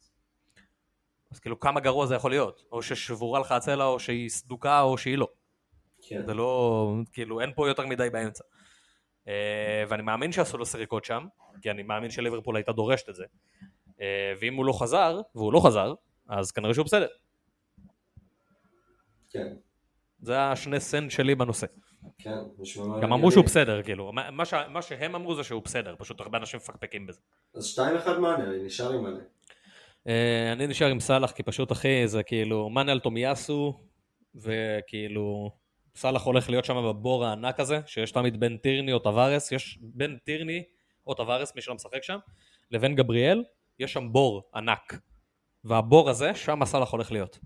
אז כאילו, כמה גרוע זה יכול להיות? או ששבורה לך הצלע, או שהיא סדוקה, או שהיא לא. כן. זה לא, כאילו, אין פה יותר מדי באמצע. אה, ואני מאמין שעשו לו סריקות שם, כי אני מאמין שליברפול הייתה דורשת את זה. אה, ואם הוא לא חזר, והוא לא חזר, אז כנראה שהוא בסדר. כן. זה השני סנט שלי בנושא. כן. גם אמרו. שהוא בסדר, כאילו. מה, ש, מה שהם אמרו זה שהוא בסדר, פשוט הרבה אנשים מפקפקים בזה. אז 2-1 מאנה, אני נשאר עם מאנה. אה, אני נשאר עם סאלח, כי פשוט, אחי, זה כאילו, מאנה על תומיאסו, וכאילו, סאלח הולך להיות שם בבור הענק הזה, שיש תמיד בין טירני או טווארס, יש בין טירני או טווארס, מי שלא משחק שם, לבין גבריאל, יש שם בור ענק. והבור הזה, שם סאלח הולך להיות.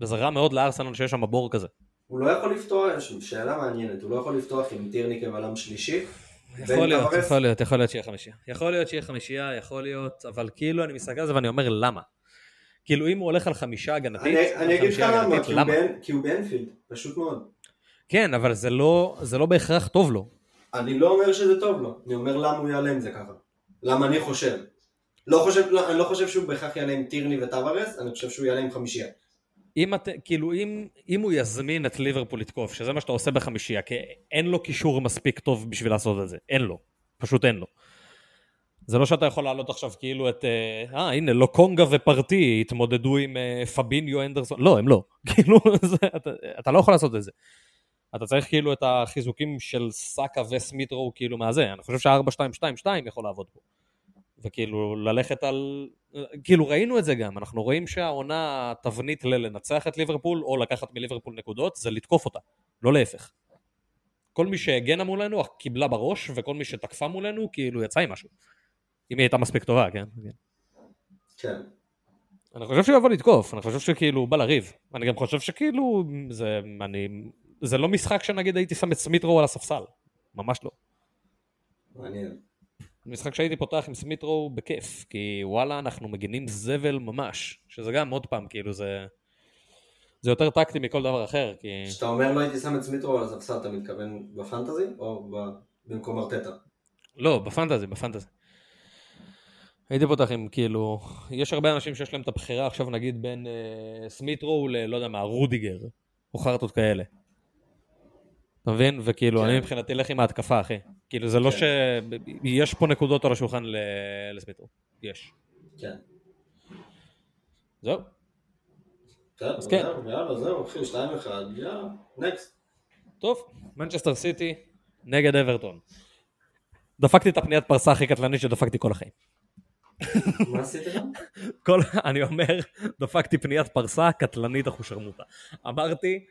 וזה רע מאוד לארסנל שיש שם בור כזה. הוא לא יכול לפתוח, שאלה מעניינת, הוא לא יכול לפתוח עם טירני כבלם שלישי? יכול להיות, טווארס? יכול להיות, יכול להיות שיהיה חמישייה. יכול להיות שיהיה חמישייה, יכול להיות, אבל כאילו אני מסתכל על זה ואני אומר למה. כאילו אם הוא הולך על חמישה הגנתית, אני אני אגיד לך למה, כי הוא באנפילד, פשוט מאוד. כן, אבל זה לא, זה לא בהכרח טוב לו. אני לא אומר שזה טוב לו, אני אומר למה הוא יעלה עם זה ככה. למה אני חושב. לא חושב, לא, אני לא חושב שהוא בהכרח יעלה עם טירני וטווארס, אני חושב שהוא יעלה עם חמישייה. אם את, כאילו, אם, אם הוא יזמין את ליברפול לתקוף, שזה מה שאתה עושה בחמישייה, כי אין לו קישור מספיק טוב בשביל לעשות את זה. אין לו. פשוט אין לו. זה לא שאתה יכול להעלות עכשיו כאילו את... אה, אה, הנה, לוקונגה ופרטי התמודדו עם אה, פביניו אנדרסון. לא, הם לא. כאילו, זה, אתה, אתה לא יכול לעשות את זה. אתה צריך כאילו את החיזוקים של סאקה וסמיטרו כאילו מהזה. אני חושב שה-4-2-2-2 יכול לעבוד פה. וכאילו ללכת על... כאילו ראינו את זה גם, אנחנו רואים שהעונה התבנית ללנצח את ליברפול או לקחת מליברפול נקודות זה לתקוף אותה, לא להפך. כל מי שהגנה מולנו קיבלה בראש וכל מי שתקפה מולנו כאילו יצא עם משהו. אם היא הייתה מספיק טובה, כן? כן. כן. אני חושב שהוא יבוא לתקוף, אני חושב שכאילו הוא בא לריב. אני גם חושב שכאילו זה, אני, זה לא משחק שנגיד הייתי שם את סמית' רו על הספסל, ממש לא. מעניין. משחק שהייתי פותח עם סמית' רו בכיף, כי וואלה, אנחנו מגינים זבל ממש, שזה גם עוד פעם, כאילו זה... זה יותר טקטי מכל דבר אחר, כי... כשאתה אומר לא הייתי שם את סמית' רו על הספסל, אתה מתכוון בפנטזי או במקום ארטטה? לא, בפנטזי, בפנטזי. הייתי פותח עם כאילו, יש הרבה אנשים שיש להם את הבחירה עכשיו נגיד בין אה, סמית' רו ל... לא יודע מה, רודיגר, או חרטות כאלה. אתה מבין? וכאילו, כן. אני מבחינתי אלך עם ההתקפה, אחי. כאילו, זה לא כן. ש... יש פה נקודות על השולחן ל- לסמית' רו. יש. כן. זהו. אז כן. יאללה, זהו, אחי, 2-1, יאללה, next. טוב, מנצ'סטר סיטי נגד אברטון. דפקתי את הפניית פרסה הכי קטלנית שדפקתי כל החיים. מה עשית גם? כל, אני אומר, דפקתי פניית פרסה קטלנית אחושרמוטה. אמרתי,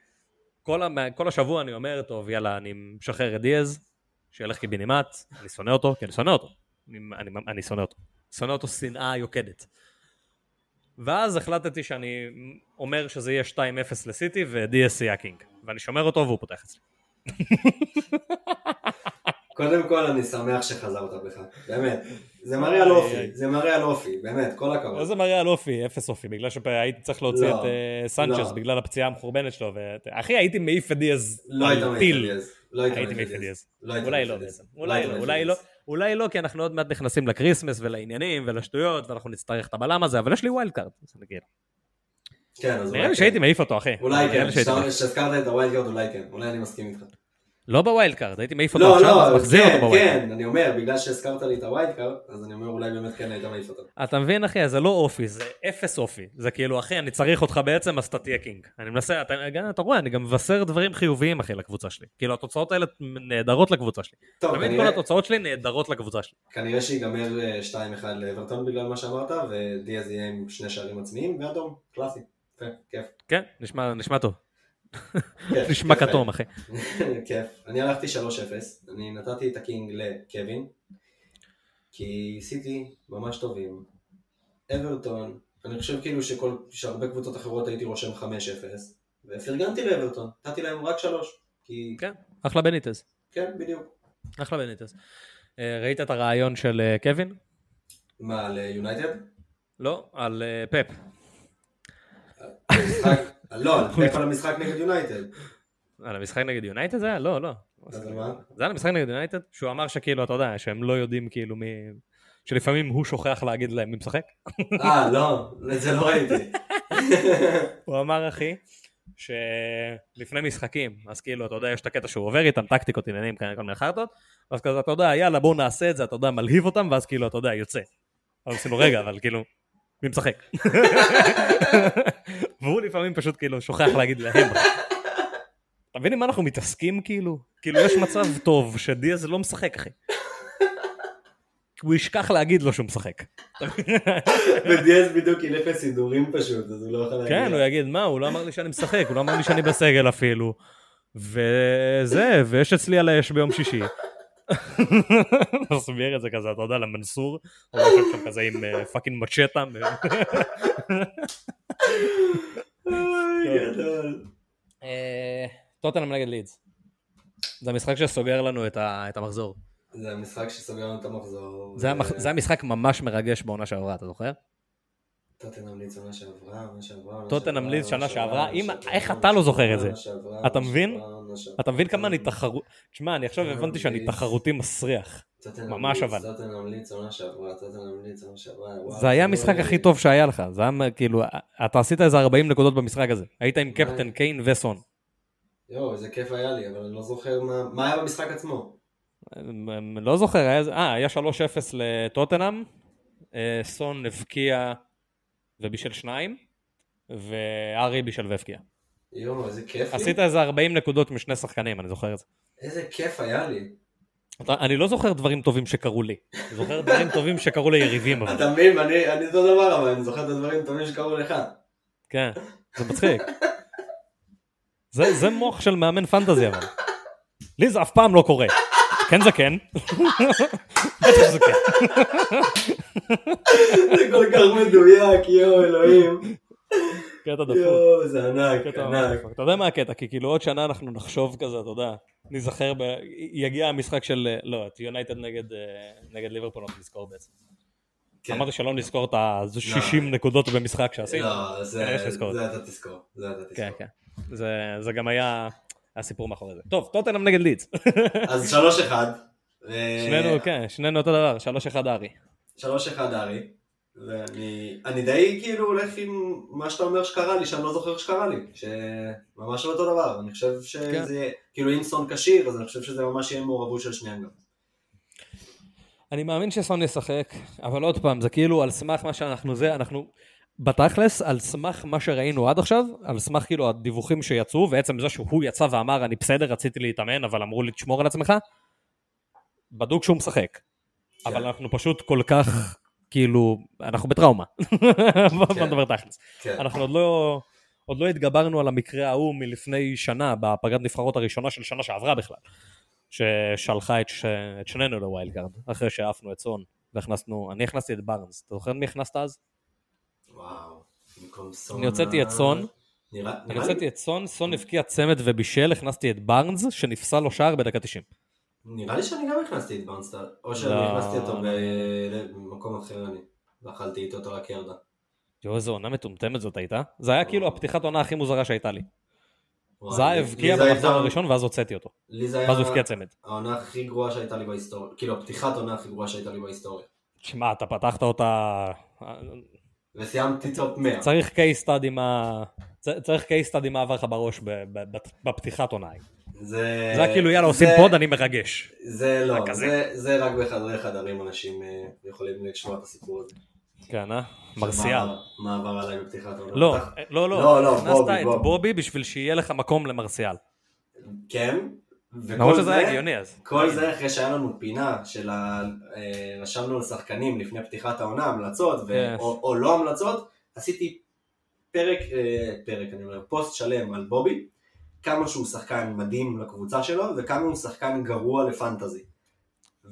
כל, המ... כל השבוע אני אומר, טוב, יאללה, אני משחרר את דיאז, שילך קיבינימט, אני שונא אותו, כי אני שונא אותו. אני, אני, אני שונא אותו. שונא אותו שנאה יוקדת. ואז החלטתי שאני אומר שזה יהיה 2-0 לסיטי ודיאז יהיה ה king. ואני שומר אותו והוא פותח אצלי. קודם כל אני שמח שחזרת בך, באמת. זה מראה על אופי, זה מראה על אופי, באמת, כל הכבוד. איזה מראה על אופי, אפס אופי, בגלל שהייתי צריך להוציא לא, את אה, סנצ'ס לא. בגלל הפציעה המחורבנת שלו. ו... אחי, הייתי מעיף את דיאז לא היית מעיף את. דיאז. לא היית הייתי מעיף את דיאז. אולי לא. בעצם. לא אולי לא, אולי לא. אולי לא, כי אנחנו עוד מעט נכנסים ל Christmas ולעניינים ולשטויות, ואנחנו נצטרך את הבלם הזה, אבל יש לי wild card. כן, אז נראה לי כן. שהייתי מעיף אותו, אחי. אולי כן. כשהזכרת את ה wild card אולי כן, אולי אני מסכים איתך. לא ב wild card, הייתי מעיף אותו לא, עכשיו, לא, אז מחזיר כן, אותו ב wild card. כן, אני אומר, בגלל שהזכרת לי את ה wild card, אז אני אומר אולי באמת כן היית מעיף אותו. אתה מבין אחי, זה לא אופי, זה אפס אופי. זה כאילו, אחי, אני צריך אותך בעצם, אז אתה תהיה king. אני מנסה, אתה, אתה רואה, אני גם מבשר דברים חיוביים, אחי, לקבוצה שלי. כאילו, התוצאות האלה נהדרות לקבוצה שלי. תמיד כל התוצאות שלי נהדרות לקבוצה שלי. כנראה שיגמר אה, 2-1 לאברטון בגלל מה שאמרת, ודיאז יהיה עם שני שערים עצמיים, ואדום, קלאסי. כן, נשמע טוב. נשמע כתום, אחי. כיף. אני הלכתי 3-0, אני נתתי את הקינג לקווין, כי סיטי ממש טובים. אברטון, אני חושב כאילו שכל, שהרבה קבוצות אחרות הייתי רושם 5-0, ופרגנתי לאברטון, נתתי להם רק 3, כי... כן, אחלה בניטז. כן, בדיוק. אחלה בניטז. אה, ראית את הרעיון של אה, קווין? מה, ליונייטד? לא, על אה, לא, על על המשחק נגד יונייטד. על המשחק נגד יונייטד זה היה? לא, לא. על מה? זה היה המשחק נגד יונייטד? שהוא אמר שכאילו, אתה יודע, שהם לא יודעים כאילו מי... שלפעמים הוא שוכח להגיד להם מי משחק. אה, לא, את זה לא ראיתי. הוא אמר, אחי, שלפני משחקים, אז כאילו, אתה יודע, יש את הקטע שהוא עובר איתם, טקטיקות, עניינים, כל מיני חרטות, ואז כזה, אתה יודע, יאללה, בואו נעשה את זה, אתה יודע, מלהיב אותם, ואז כאילו, אתה יודע, יוצא. אבל עשינו רגע, אבל כאילו, מי משחק? והוא לפעמים פשוט כאילו שוכח להגיד להם. אתה מבין עם מה אנחנו מתעסקים כאילו? כאילו יש מצב טוב שדיאז לא משחק אחי. הוא ישכח להגיד לו שהוא משחק. ודיאז בדיוק ילך לסידורים פשוט, אז הוא לא יכול להגיד. כן, הוא יגיד, מה, הוא לא אמר לי שאני משחק, הוא לא אמר לי שאני בסגל אפילו. וזה, ויש אצלי על האש ביום שישי. נסביר את זה כזה, אתה יודע, למנסור, הוא יושב שם כזה עם אה, fucking מצ'טה. גדול. אה, טוטנאם נגד לידס. זה המשחק שסוגר לנו את המחזור. זה המשחק שסוגר לנו את המחזור. זה המח- זה היה משחק ממש מרגש בעונה שעברה, אתה זוכר? טוטנאם לידס עונה שעברה, עונה שעברה, שנה שעברה, איך אתה לא זוכר את זה? אתה מבין? אתה מבין כמה אני תחרות... תשמע, אני עכשיו הבנתי שאני. תחרותי מסריח. ממש אבל. עונה שעברה, עונה שעברה. זה היה לא המשחק הכי. טוב שהיה לך, זה היה כאילו, אתה עשית איזה 40 נקודות במשחק הזה. היית עם קפטן קיין וסון. יואו, איזה כיף היה לי, אבל אני לא זוכר מה- היה במשחק עצמו. אמ, לא זוכר, היה אה, היה 3-0 לטוטנאם, אה, סון הבקיע ובישל שניים, וארי בישל והבקיע. יואו, איזה כיף לי. עשית איזה 40 נקודות משני שחקנים, אני זוכר את זה. איזה כיף היה לי. אתה- אני לא זוכר דברים טובים שקרו לי, אני זוכר דברים טובים שקרו ליריבים, אבל. אתה מבין, אני אני אותו דבר, אבל אני זוכר את הדברים הטובים שקרו לך. כן, זה מצחיק. זה, זה מוח של מאמן פנטזי אבל. לי זה אף פעם לא קורה. כן זה כן. בטח שזה כן. זה כל כך מדויק, יואו, אלוהים. קטע דפוק. יואו, זה ענק, ענק. אתה יודע מה הקטע? כי כאילו עוד שנה אנחנו נחשוב כזה, אתה יודע, ניזכר, ב... יגיע המשחק של, לא, את יונייטד נגד, אה, נגד ליברפול, אנחנו נזכור בעצם. כן. אמרתי שלא נזכור את ה-60 נקודות במשחק שעשינו. לא, זה. זה אתה תזכור. זה אתה כן, תזכור. כן. זה- זה גם היה הסיפור מאחורי זה. טוב, טוטנאם נגד לידס. אז שלוש אחד. אה, שנינו, כן, שנינו אותו דבר, 3-1 ארי. שלוש אחד ארי, ואני אני די כאילו הולך עם מה שאתה אומר שקרה לי, שאני לא זוכר שקרה לי, שממש לא אותו דבר, אני חושב שזה, כן. כאילו אם סון כשיר, אז אני חושב שזה ממש יהיה מעורבות של שניהם גם. אני מאמין שסון ישחק, אבל עוד פעם, זה כאילו על סמך מה שאנחנו זה, אנחנו בתכלס, על סמך מה שראינו עד עכשיו, על סמך כאילו הדיווחים שיצאו, ועצם זה שהוא יצא ואמר, אני בסדר, רציתי להתאמן, אבל אמרו לי, תשמור על עצמך, בדוק שהוא משחק. אבל אנחנו פשוט כל כך, כאילו, אנחנו בטראומה. בוא כן. נדבר תכלס. כן. אנחנו עוד לא, עוד לא התגברנו על המקרה ההוא מלפני שנה, בפגרת נבחרות הראשונה של שנה שעברה בכלל, ששלחה את, ש... את שנינו ל wild card, אחרי שעפנו את סון, והכנסנו, אני הכנסתי את בארנס, אתה זוכר מי הכנסת אז? וואו, במקום סון... אני הוצאתי את סון, נראה אני נראה הוצאתי את סון, סון הבקיע צמד ובישל, הכנסתי את בארנס, שנפסל לו שער בדקה 90. נראה לי שאני גם הכנסתי את ברנסטאר, או שאני לא. הכנסתי אותו במקום אחר אני, ואכלתי איתו את רק ירדה. יואו, איזו עונה מטומטמת זאת הייתה. זה היה כאילו הפתיחת עונה הכי מוזרה שהייתה לי. זהה לי- הבקיע זה במחזור הראשון ואז הוצאתי אותו. זה היה ואז הוא הבקיע צמד. העונה הכי גרועה שהייתה לי בהיסטוריה, כאילו הפתיחת העונה הכי גרועה שהייתה לי בהיסטוריה. שמע, אתה פתחת אותה... וסיימתי top 100. צריך case study מה... צריך case study מה עבר לך בראש בפתיחת עונה. זה... זה כאילו יאללה עושים pod אני מרגש. זה לא. זה- זה רק בחדרי חדרים אנשים אה, יכולים לשמוע את הסיפור הזה. כן אה? מרסיאל. מה- עבר עליי בפתיחת העונה. לא, פתח- לא, לא, לא, לא, הכנסת בובי, את בובי. בשביל שיהיה לך מקום למרסיאל. כן, למרות שזה היה זה, הגיוני אז. כל זה אחרי שהיה לנו פינה של ה... אה, רשמנו לשחקנים לפני פתיחת העונה המלצות, ו... Yes. או, או לא המלצות, עשיתי פרק, אה, פרק אני אומר, פוסט שלם על בובי, כמה שהוא שחקן מדהים לקבוצה שלו, וכמה הוא שחקן גרוע לפנטזי.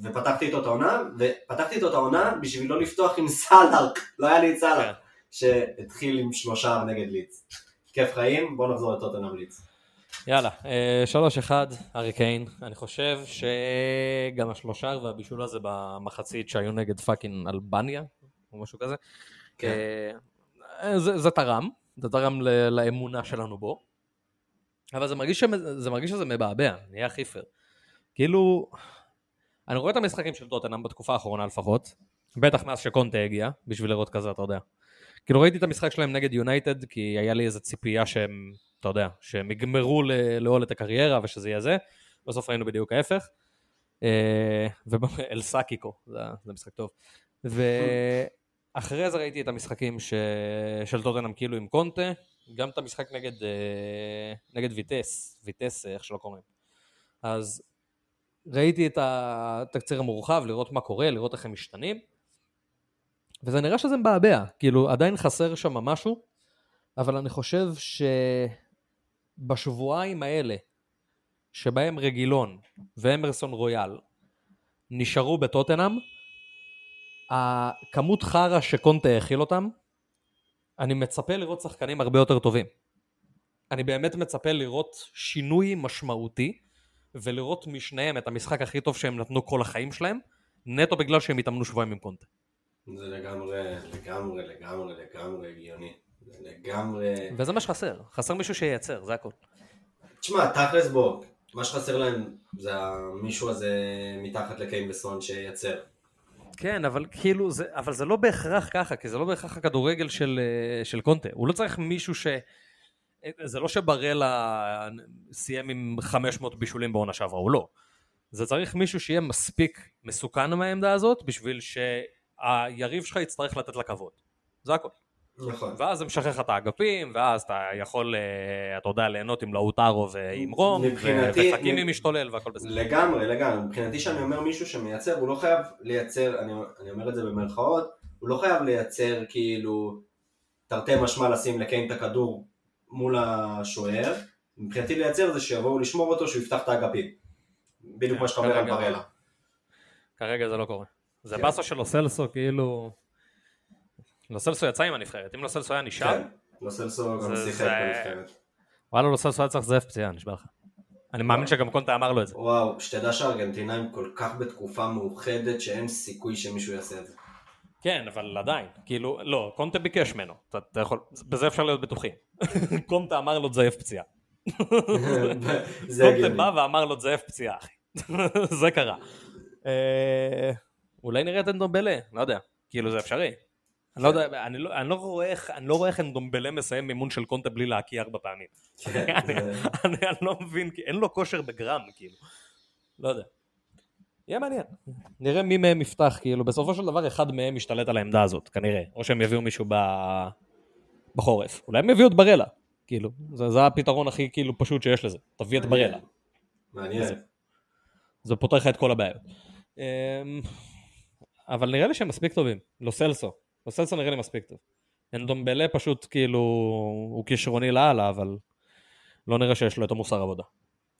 ופתחתי איתו את העונה, ופתחתי איתו את העונה בשביל לא לפתוח עם סאלח, לא היה לי את כן. סאלח, שהתחיל עם שלושה נגד לידס. כיף חיים, בוא נחזור לטוטנאם לידס. יאללה, אה, שלוש אחד, הארי קיין. אני חושב שגם השלושה והבישול הזה במחצית שהיו נגד fucking אלבניה, או משהו כזה, כן. אה, זה, זה תרם, זה תרם לאמונה שלנו בו. אבל זה מרגיש, זה מרגיש שזה מבעבע, נהיה פייר. כאילו, אני רואה את המשחקים של טוטנאם בתקופה האחרונה לפחות, בטח מאז שקונטה הגיע, בשביל לראות כזה, אתה יודע. כאילו ראיתי את המשחק שלהם נגד יונייטד, כי היה לי איזו ציפייה שהם, אתה יודע, שהם יגמרו לעול את הקריירה ושזה יהיה זה. בסוף ראינו בדיוק ההפך. אה, ואל סאקיקו, זה משחק טוב. ואחרי זה ראיתי את המשחקים ש... של טוטנאם כאילו עם קונטה, גם את המשחק נגד, אה, נגד ויטס, ויטס, אה, איך שלא קוראים. אז ראיתי את התקציר המורחב, לראות מה קורה, לראות איך הם משתנים, וזה נראה שזה מבעבע, כאילו עדיין חסר שם משהו, אבל אני חושב שבשבועיים האלה, שבהם רגילון ואמרסון רויאל נשארו בטוטנאם, הכמות חרא שקונטה הכיל אותם, אני מצפה לראות שחקנים הרבה יותר טובים. אני באמת מצפה לראות שינוי משמעותי, ולראות משניהם את המשחק הכי טוב שהם נתנו כל החיים שלהם, נטו בגלל שהם התאמנו שבועיים עם קונטה. זה לגמרי, לגמרי, לגמרי, לגמרי הגיוני. זה לגמרי... וזה מה שחסר, חסר מישהו שייצר, זה הכל. תשמע, תכלס בוא, מה שחסר להם זה המישהו הזה מתחת לקיין וסון שייצר. כן, אבל כאילו, זה, אבל זה לא בהכרח ככה, כי זה לא בהכרח הכדורגל של, אה, של קונטה. הוא לא צריך מישהו ש... אה, זה לא שבראלה סיים עם 500 בישולים בעונה שעברה, הוא לא. זה צריך מישהו שיהיה מספיק מסוכן מהעמדה הזאת, בשביל שהיריב שלך יצטרך לתת לה כבוד. זה הכל. נכון. ואז זה משחרר לך את האגפים, ואז אתה יכול, אה, אתה יודע, ליהנות עם לאוטרו ועם רום, וחכימי משתולל והכל בסדר. לגמרי, לגמרי. מבחינתי שאני אומר מישהו שמייצר, הוא לא חייב לייצר, אני, אני אומר את זה במרכאות, הוא לא חייב לייצר כאילו, תרתי משמע לשים לקיין את הכדור מול השוער. מבחינתי לייצר זה שיבואו לשמור אותו, שהוא יפתח את האגפים. בדיוק כן, מה שאתה אומר על ברלה. כרגע זה לא קורה. זה כן. באסה של לוסלסו, כאילו... לוסלסו יצא עם הנבחרת, אם לוסלסו היה נשאר, כן, לוסלסו גם שיחק בנבחרת. וואלה לוסלסו היה צריך לזייף פציעה, נשבע לך. אני מאמין שגם קונטה אמר לו את זה. וואו, שתדע שהארגנטינאים כל כך בתקופה מאוחדת שאין סיכוי שמישהו יעשה את זה. כן, אבל עדיין, כאילו, לא, קונטה ביקש ממנו, אתה אתה יכול, בזה אפשר להיות בטוחים. קונטה אמר לו תזייף פציעה. קונטה. בא ואמר לו תזייף פציעה, אחי. זה קרה. אה, אולי נראה את אנדומבלה, לא יודע. כאילו זה אפשרי. אני לא יודע, אני לא, אני לא רואה איך, אני לא רואה איך אנדומבלה מסיים מימון של קונטה בלי להקיא ארבע פעמים. כן, אני, זה- אני, אני לא מבין, כי אין לו כושר בגרם, כאילו. לא יודע. יהיה מעניין. נראה מי מהם יפתח, כאילו, בסופו של דבר אחד מהם ישתלט על העמדה הזאת, כנראה. או שהם יביאו מישהו ב... בחורף. אולי הם יביאו את ברלה. כאילו, זה, זה הפתרון הכי כאילו פשוט שיש לזה. תביא את ברלה. מעניין. זה פותר לך את כל הבעיות. אמ, אבל נראה לי שהם מספיק טובים. לא סלסו נראה לי מספיק טוב. אנדומבלה פשוט כאילו, הוא כישרוני לאללה, אבל לא נראה שיש לו את המוסר עבודה.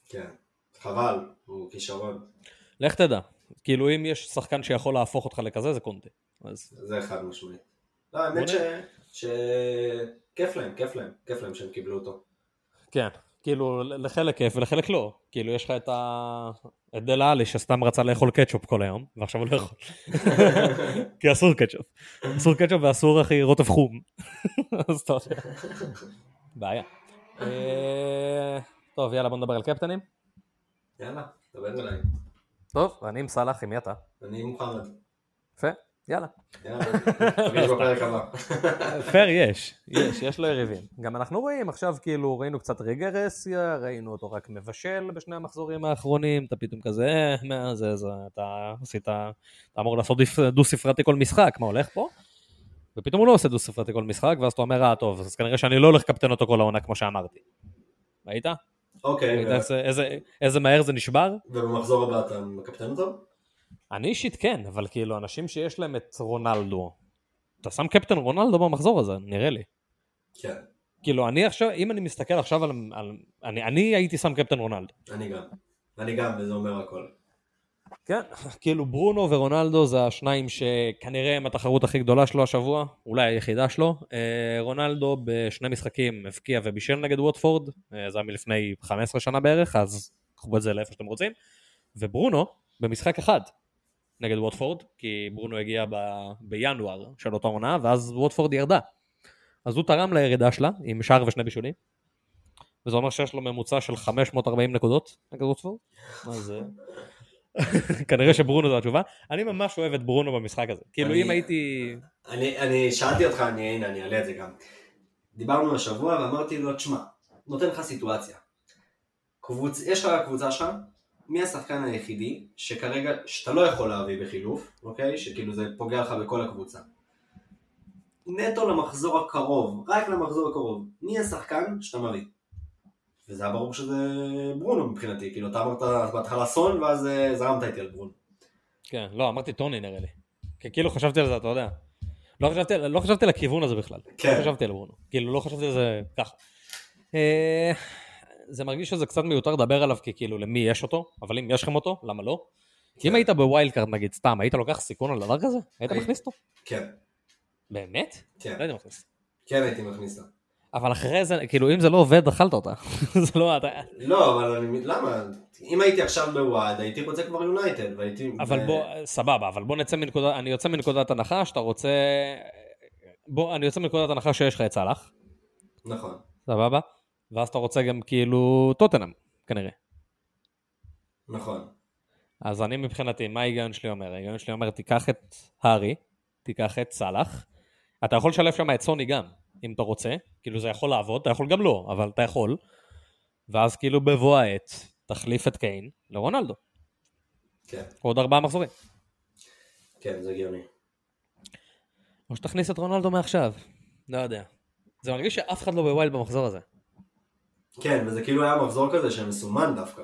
כן. חבל, הוא כישרון. לך תדע. כאילו אם יש שחקן שיכול להפוך אותך לכזה זה קונטה. אז זה חד משמעית. לא, האמת ש... ש... כיף להם, כיף להם, כיף להם שהם קיבלו אותו. כן. כאילו לחלק כיף ולחלק לא. כאילו יש לך את ה... את דל עלי שסתם רצה לאכול קטשופ כל היום, ועכשיו הוא לא יכול. כי אסור קטשופ. אסור קטשופ ואסור אחי רוטב חום. אז אתה יודע. בעיה. אה, טוב יאללה בוא נדבר על קפטנים. יאללה, דבר אליי. טוב, אני עם סאלח, עם מי אתה? אני מוחמד. יפה, יאללה. פייר יש, יש, יש לו יריבים. גם אנחנו רואים עכשיו כאילו ראינו קצת רגרסיה, ראינו אותו רק מבשל בשני המחזורים האחרונים, אתה פתאום כזה, אה, מה זה, זה, אתה עשית, אתה אמור לעשות דו ספרתי כל משחק, מה הולך פה? ופתאום הוא לא עושה דו ספרתי כל משחק, ואז אתה אומר, אה טוב, אז כנראה שאני לא הולך לקפטן אותו כל העונה כמו שאמרתי. ראית? אוקיי, איזה- איזה מהר זה נשבר? ובמחזור הבא אתה מקפטן אותו? אני אישית כן, אבל כאילו אנשים שיש להם את רונלדו, אתה שם קפטן רונלדו במחזור הזה, נראה לי. כן, כאילו אני עכשיו, אם אני מסתכל עכשיו על, על אני, אני הייתי שם קפטן רונלדו. אני גם. אני גם, וזה אומר הכל. כן, כאילו ברונו ורונלדו זה השניים שכנראה הם התחרות הכי גדולה שלו השבוע, אולי היחידה שלו. אה, רונלדו בשני משחקים הבקיע ובישל נגד ווטפורד, אה, זה היה מלפני 15 שנה בערך, אז קחו את זה לאיפה שאתם רוצים. וברונו במשחק אחד נגד ווטפורד, כי ברונו הגיע ב, בינואר של אותה עונה, ואז ווטפורד ירדה. אז הוא תרם לירידה שלה עם שער ושני בישולים. וזה אומר שיש לו ממוצע של 540 נקודות נגד ווטפורד. אז אה, כנראה שברונו זו התשובה. אני ממש אוהב את ברונו במשחק הזה. כאילו אם הייתי... אני, אני שאלתי אותך, אני, הנה, אני אעלה את זה גם. דיברנו השבוע ואמרתי לו, תשמע, נותן לך סיטואציה. קבוצ... יש לך קבוצה שם, מי השחקן היחידי שכרגע, שאתה לא יכול להביא בחילוף, אוקיי? שכאילו זה פוגע לך בכל הקבוצה. נטו למחזור הקרוב, רק למחזור הקרוב, מי השחקן שאתה מביא? וזה היה ברור שזה ברונו מבחינתי, כאילו אתה אמרת בהתחלה סון ואז אה, זרמת איתי על ברונו. כן, לא, אמרתי טוני נראה לי. כי כאילו חשבתי על זה, אתה יודע. לא חשבתי, לא חשבתי על הכיוון הזה בכלל. כן. לא חשבתי על ברונו. כאילו לא חשבתי על זה ככה. זה מרגיש שזה קצת מיותר לדבר עליו, כי כאילו למי יש אותו, אבל אם יש לכם אותו, למה לא? אם היית ב wild card נגיד, סתם, היית לוקח סיכון על דבר כזה? היית היי. מכניס אותו? כן, באמת? כן, לא הייתי מכניס. כן הייתי מכניס אותו. אבל אחרי זה, כאילו אם זה לא עובד, אכלת אותה. זה לא, אתה... לא, אבל אני, למה? אם הייתי עכשיו בוואד, הייתי רוצה כבר יונייטד, והייתי... אבל בוא, סבבה, אבל בוא נצא מנקודת, אני יוצא מנקודת הנחה שאתה רוצה, בוא, אני יוצא מנקודת הנחה שיש לך את סאלח, נכון. סבבה? ואז אתה רוצה גם כאילו טוטנאם, כנראה. נכון. אז אני מבחינתי, מה ההיגיון שלי אומר? ההיגיון שלי אומר, תיקח את הארי, תיקח את סאלח, אתה יכול לשלב שם את סוני גם, אם אתה רוצה, כאילו זה יכול לעבוד, אתה יכול גם לא, אבל אתה יכול, ואז כאילו בבוא העת, תחליף את קיין לרונלדו, כן, עוד ארבעה מחזורים. כן, זה הגיוני. או שתכניס את רונלדו מעכשיו, לא יודע. זה מרגיש שאף אחד לא בווילד במחזור הזה. כן, וזה כאילו היה מחזור כזה שמסומן דווקא.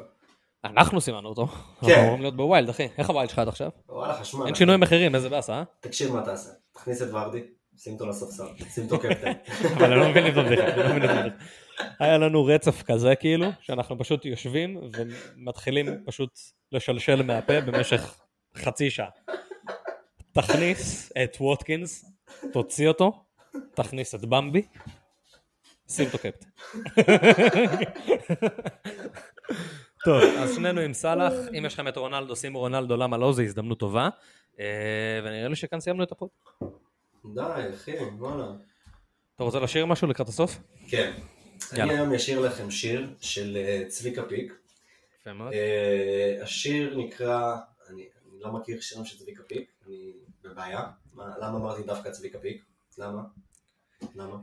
אנחנו סימנו אותו, אנחנו כן. אמורים להיות ב wild, אחי. איך ה wild שלך עד עכשיו? וואלה, חשמל. אין שינוי מחירים, איזה באסה, אה? תקשיב מה תעשה. תכניס את ורדי, שים אותו לספסל, שים אותו קפטן. אבל אני לא מבין את הבדיחה, אני לא מבין את הבדיחה. היה לנו רצף כזה כאילו, שאנחנו פשוט יושבים ומתחילים פשוט לשלשל מהפה במשך חצי שעה. תכניס את ווטקינס, תוציא אותו, תכניס את במבי, שים אותו קפטן. טוב, אז שנינו עם סאלח, אם יש לכם את רונלדו, שימו רונלדו, למה לא, זו הזדמנות טובה. אה, ונראה לי שכאן סיימנו את ה pod. די, אחי, וואלה. אתה רוצה לשיר משהו לקראת הסוף? כן. יאללה. אני היום אשיר לכם שיר של אה, צביקה פיק. יפה מאוד. אה, השיר נקרא, אני אני לא מכיר שירים של צביקה פיק, אני בבעיה. מה- למה אמרתי דווקא צביקה פיק? למה?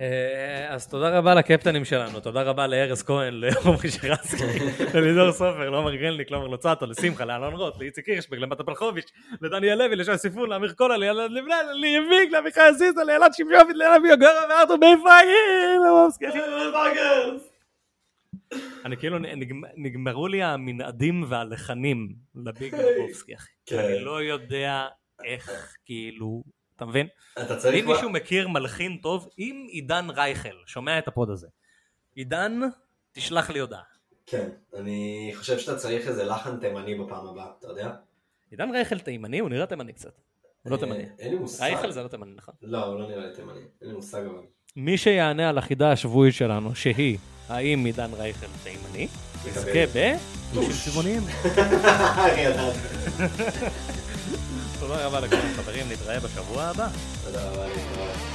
אה, אז תודה רבה לקפטנים שלנו, תודה רבה לארז כהן, לעומרי שרסקי, ללידור סופר, לעומר גרלניק, לעומר לוצטו, לשמחה, לאלון רוט, לאיציק הירשברג, למטה פלחוביץ', לדניאל לוי, לשי סיפון, לאמיר קולה, ליאלד לבנן, ליביק, לעמיחי עזיזה, לאלעד שמשוביץ, לאלעד ביוגרה וארתור ביפאי, למובסקי. אני כאילו, נגמ- נגמרו לי המנעדים והלחנים לביג לבובסקי, אחי. כן. אני לא יודע איך, כאילו, אתה מבין? אתה צריך... אם מישהו מכיר מלחין טוב, אם עידן רייכל שומע את הפוד הזה, עידן, תשלח לי הודעה. כן, אני חושב שאתה צריך איזה לחן תימני בפעם הבאה, אתה יודע? עידן רייכל תימני, הוא נראה תימני קצת. הוא לא אה, תימני. אין לי מושג. רייכל זה לא תימני, נכון? לא, הוא לא נראה לי תימני. אין לי מושג אבל. מי שיענה על החידה השבועית שלנו, שהיא, האם עידן רייכל תימני, יזכה ב... דושים צבעוניים. תודה רבה לכל החברים, נתראה בשבוע הבא. תודה רבה להתראות.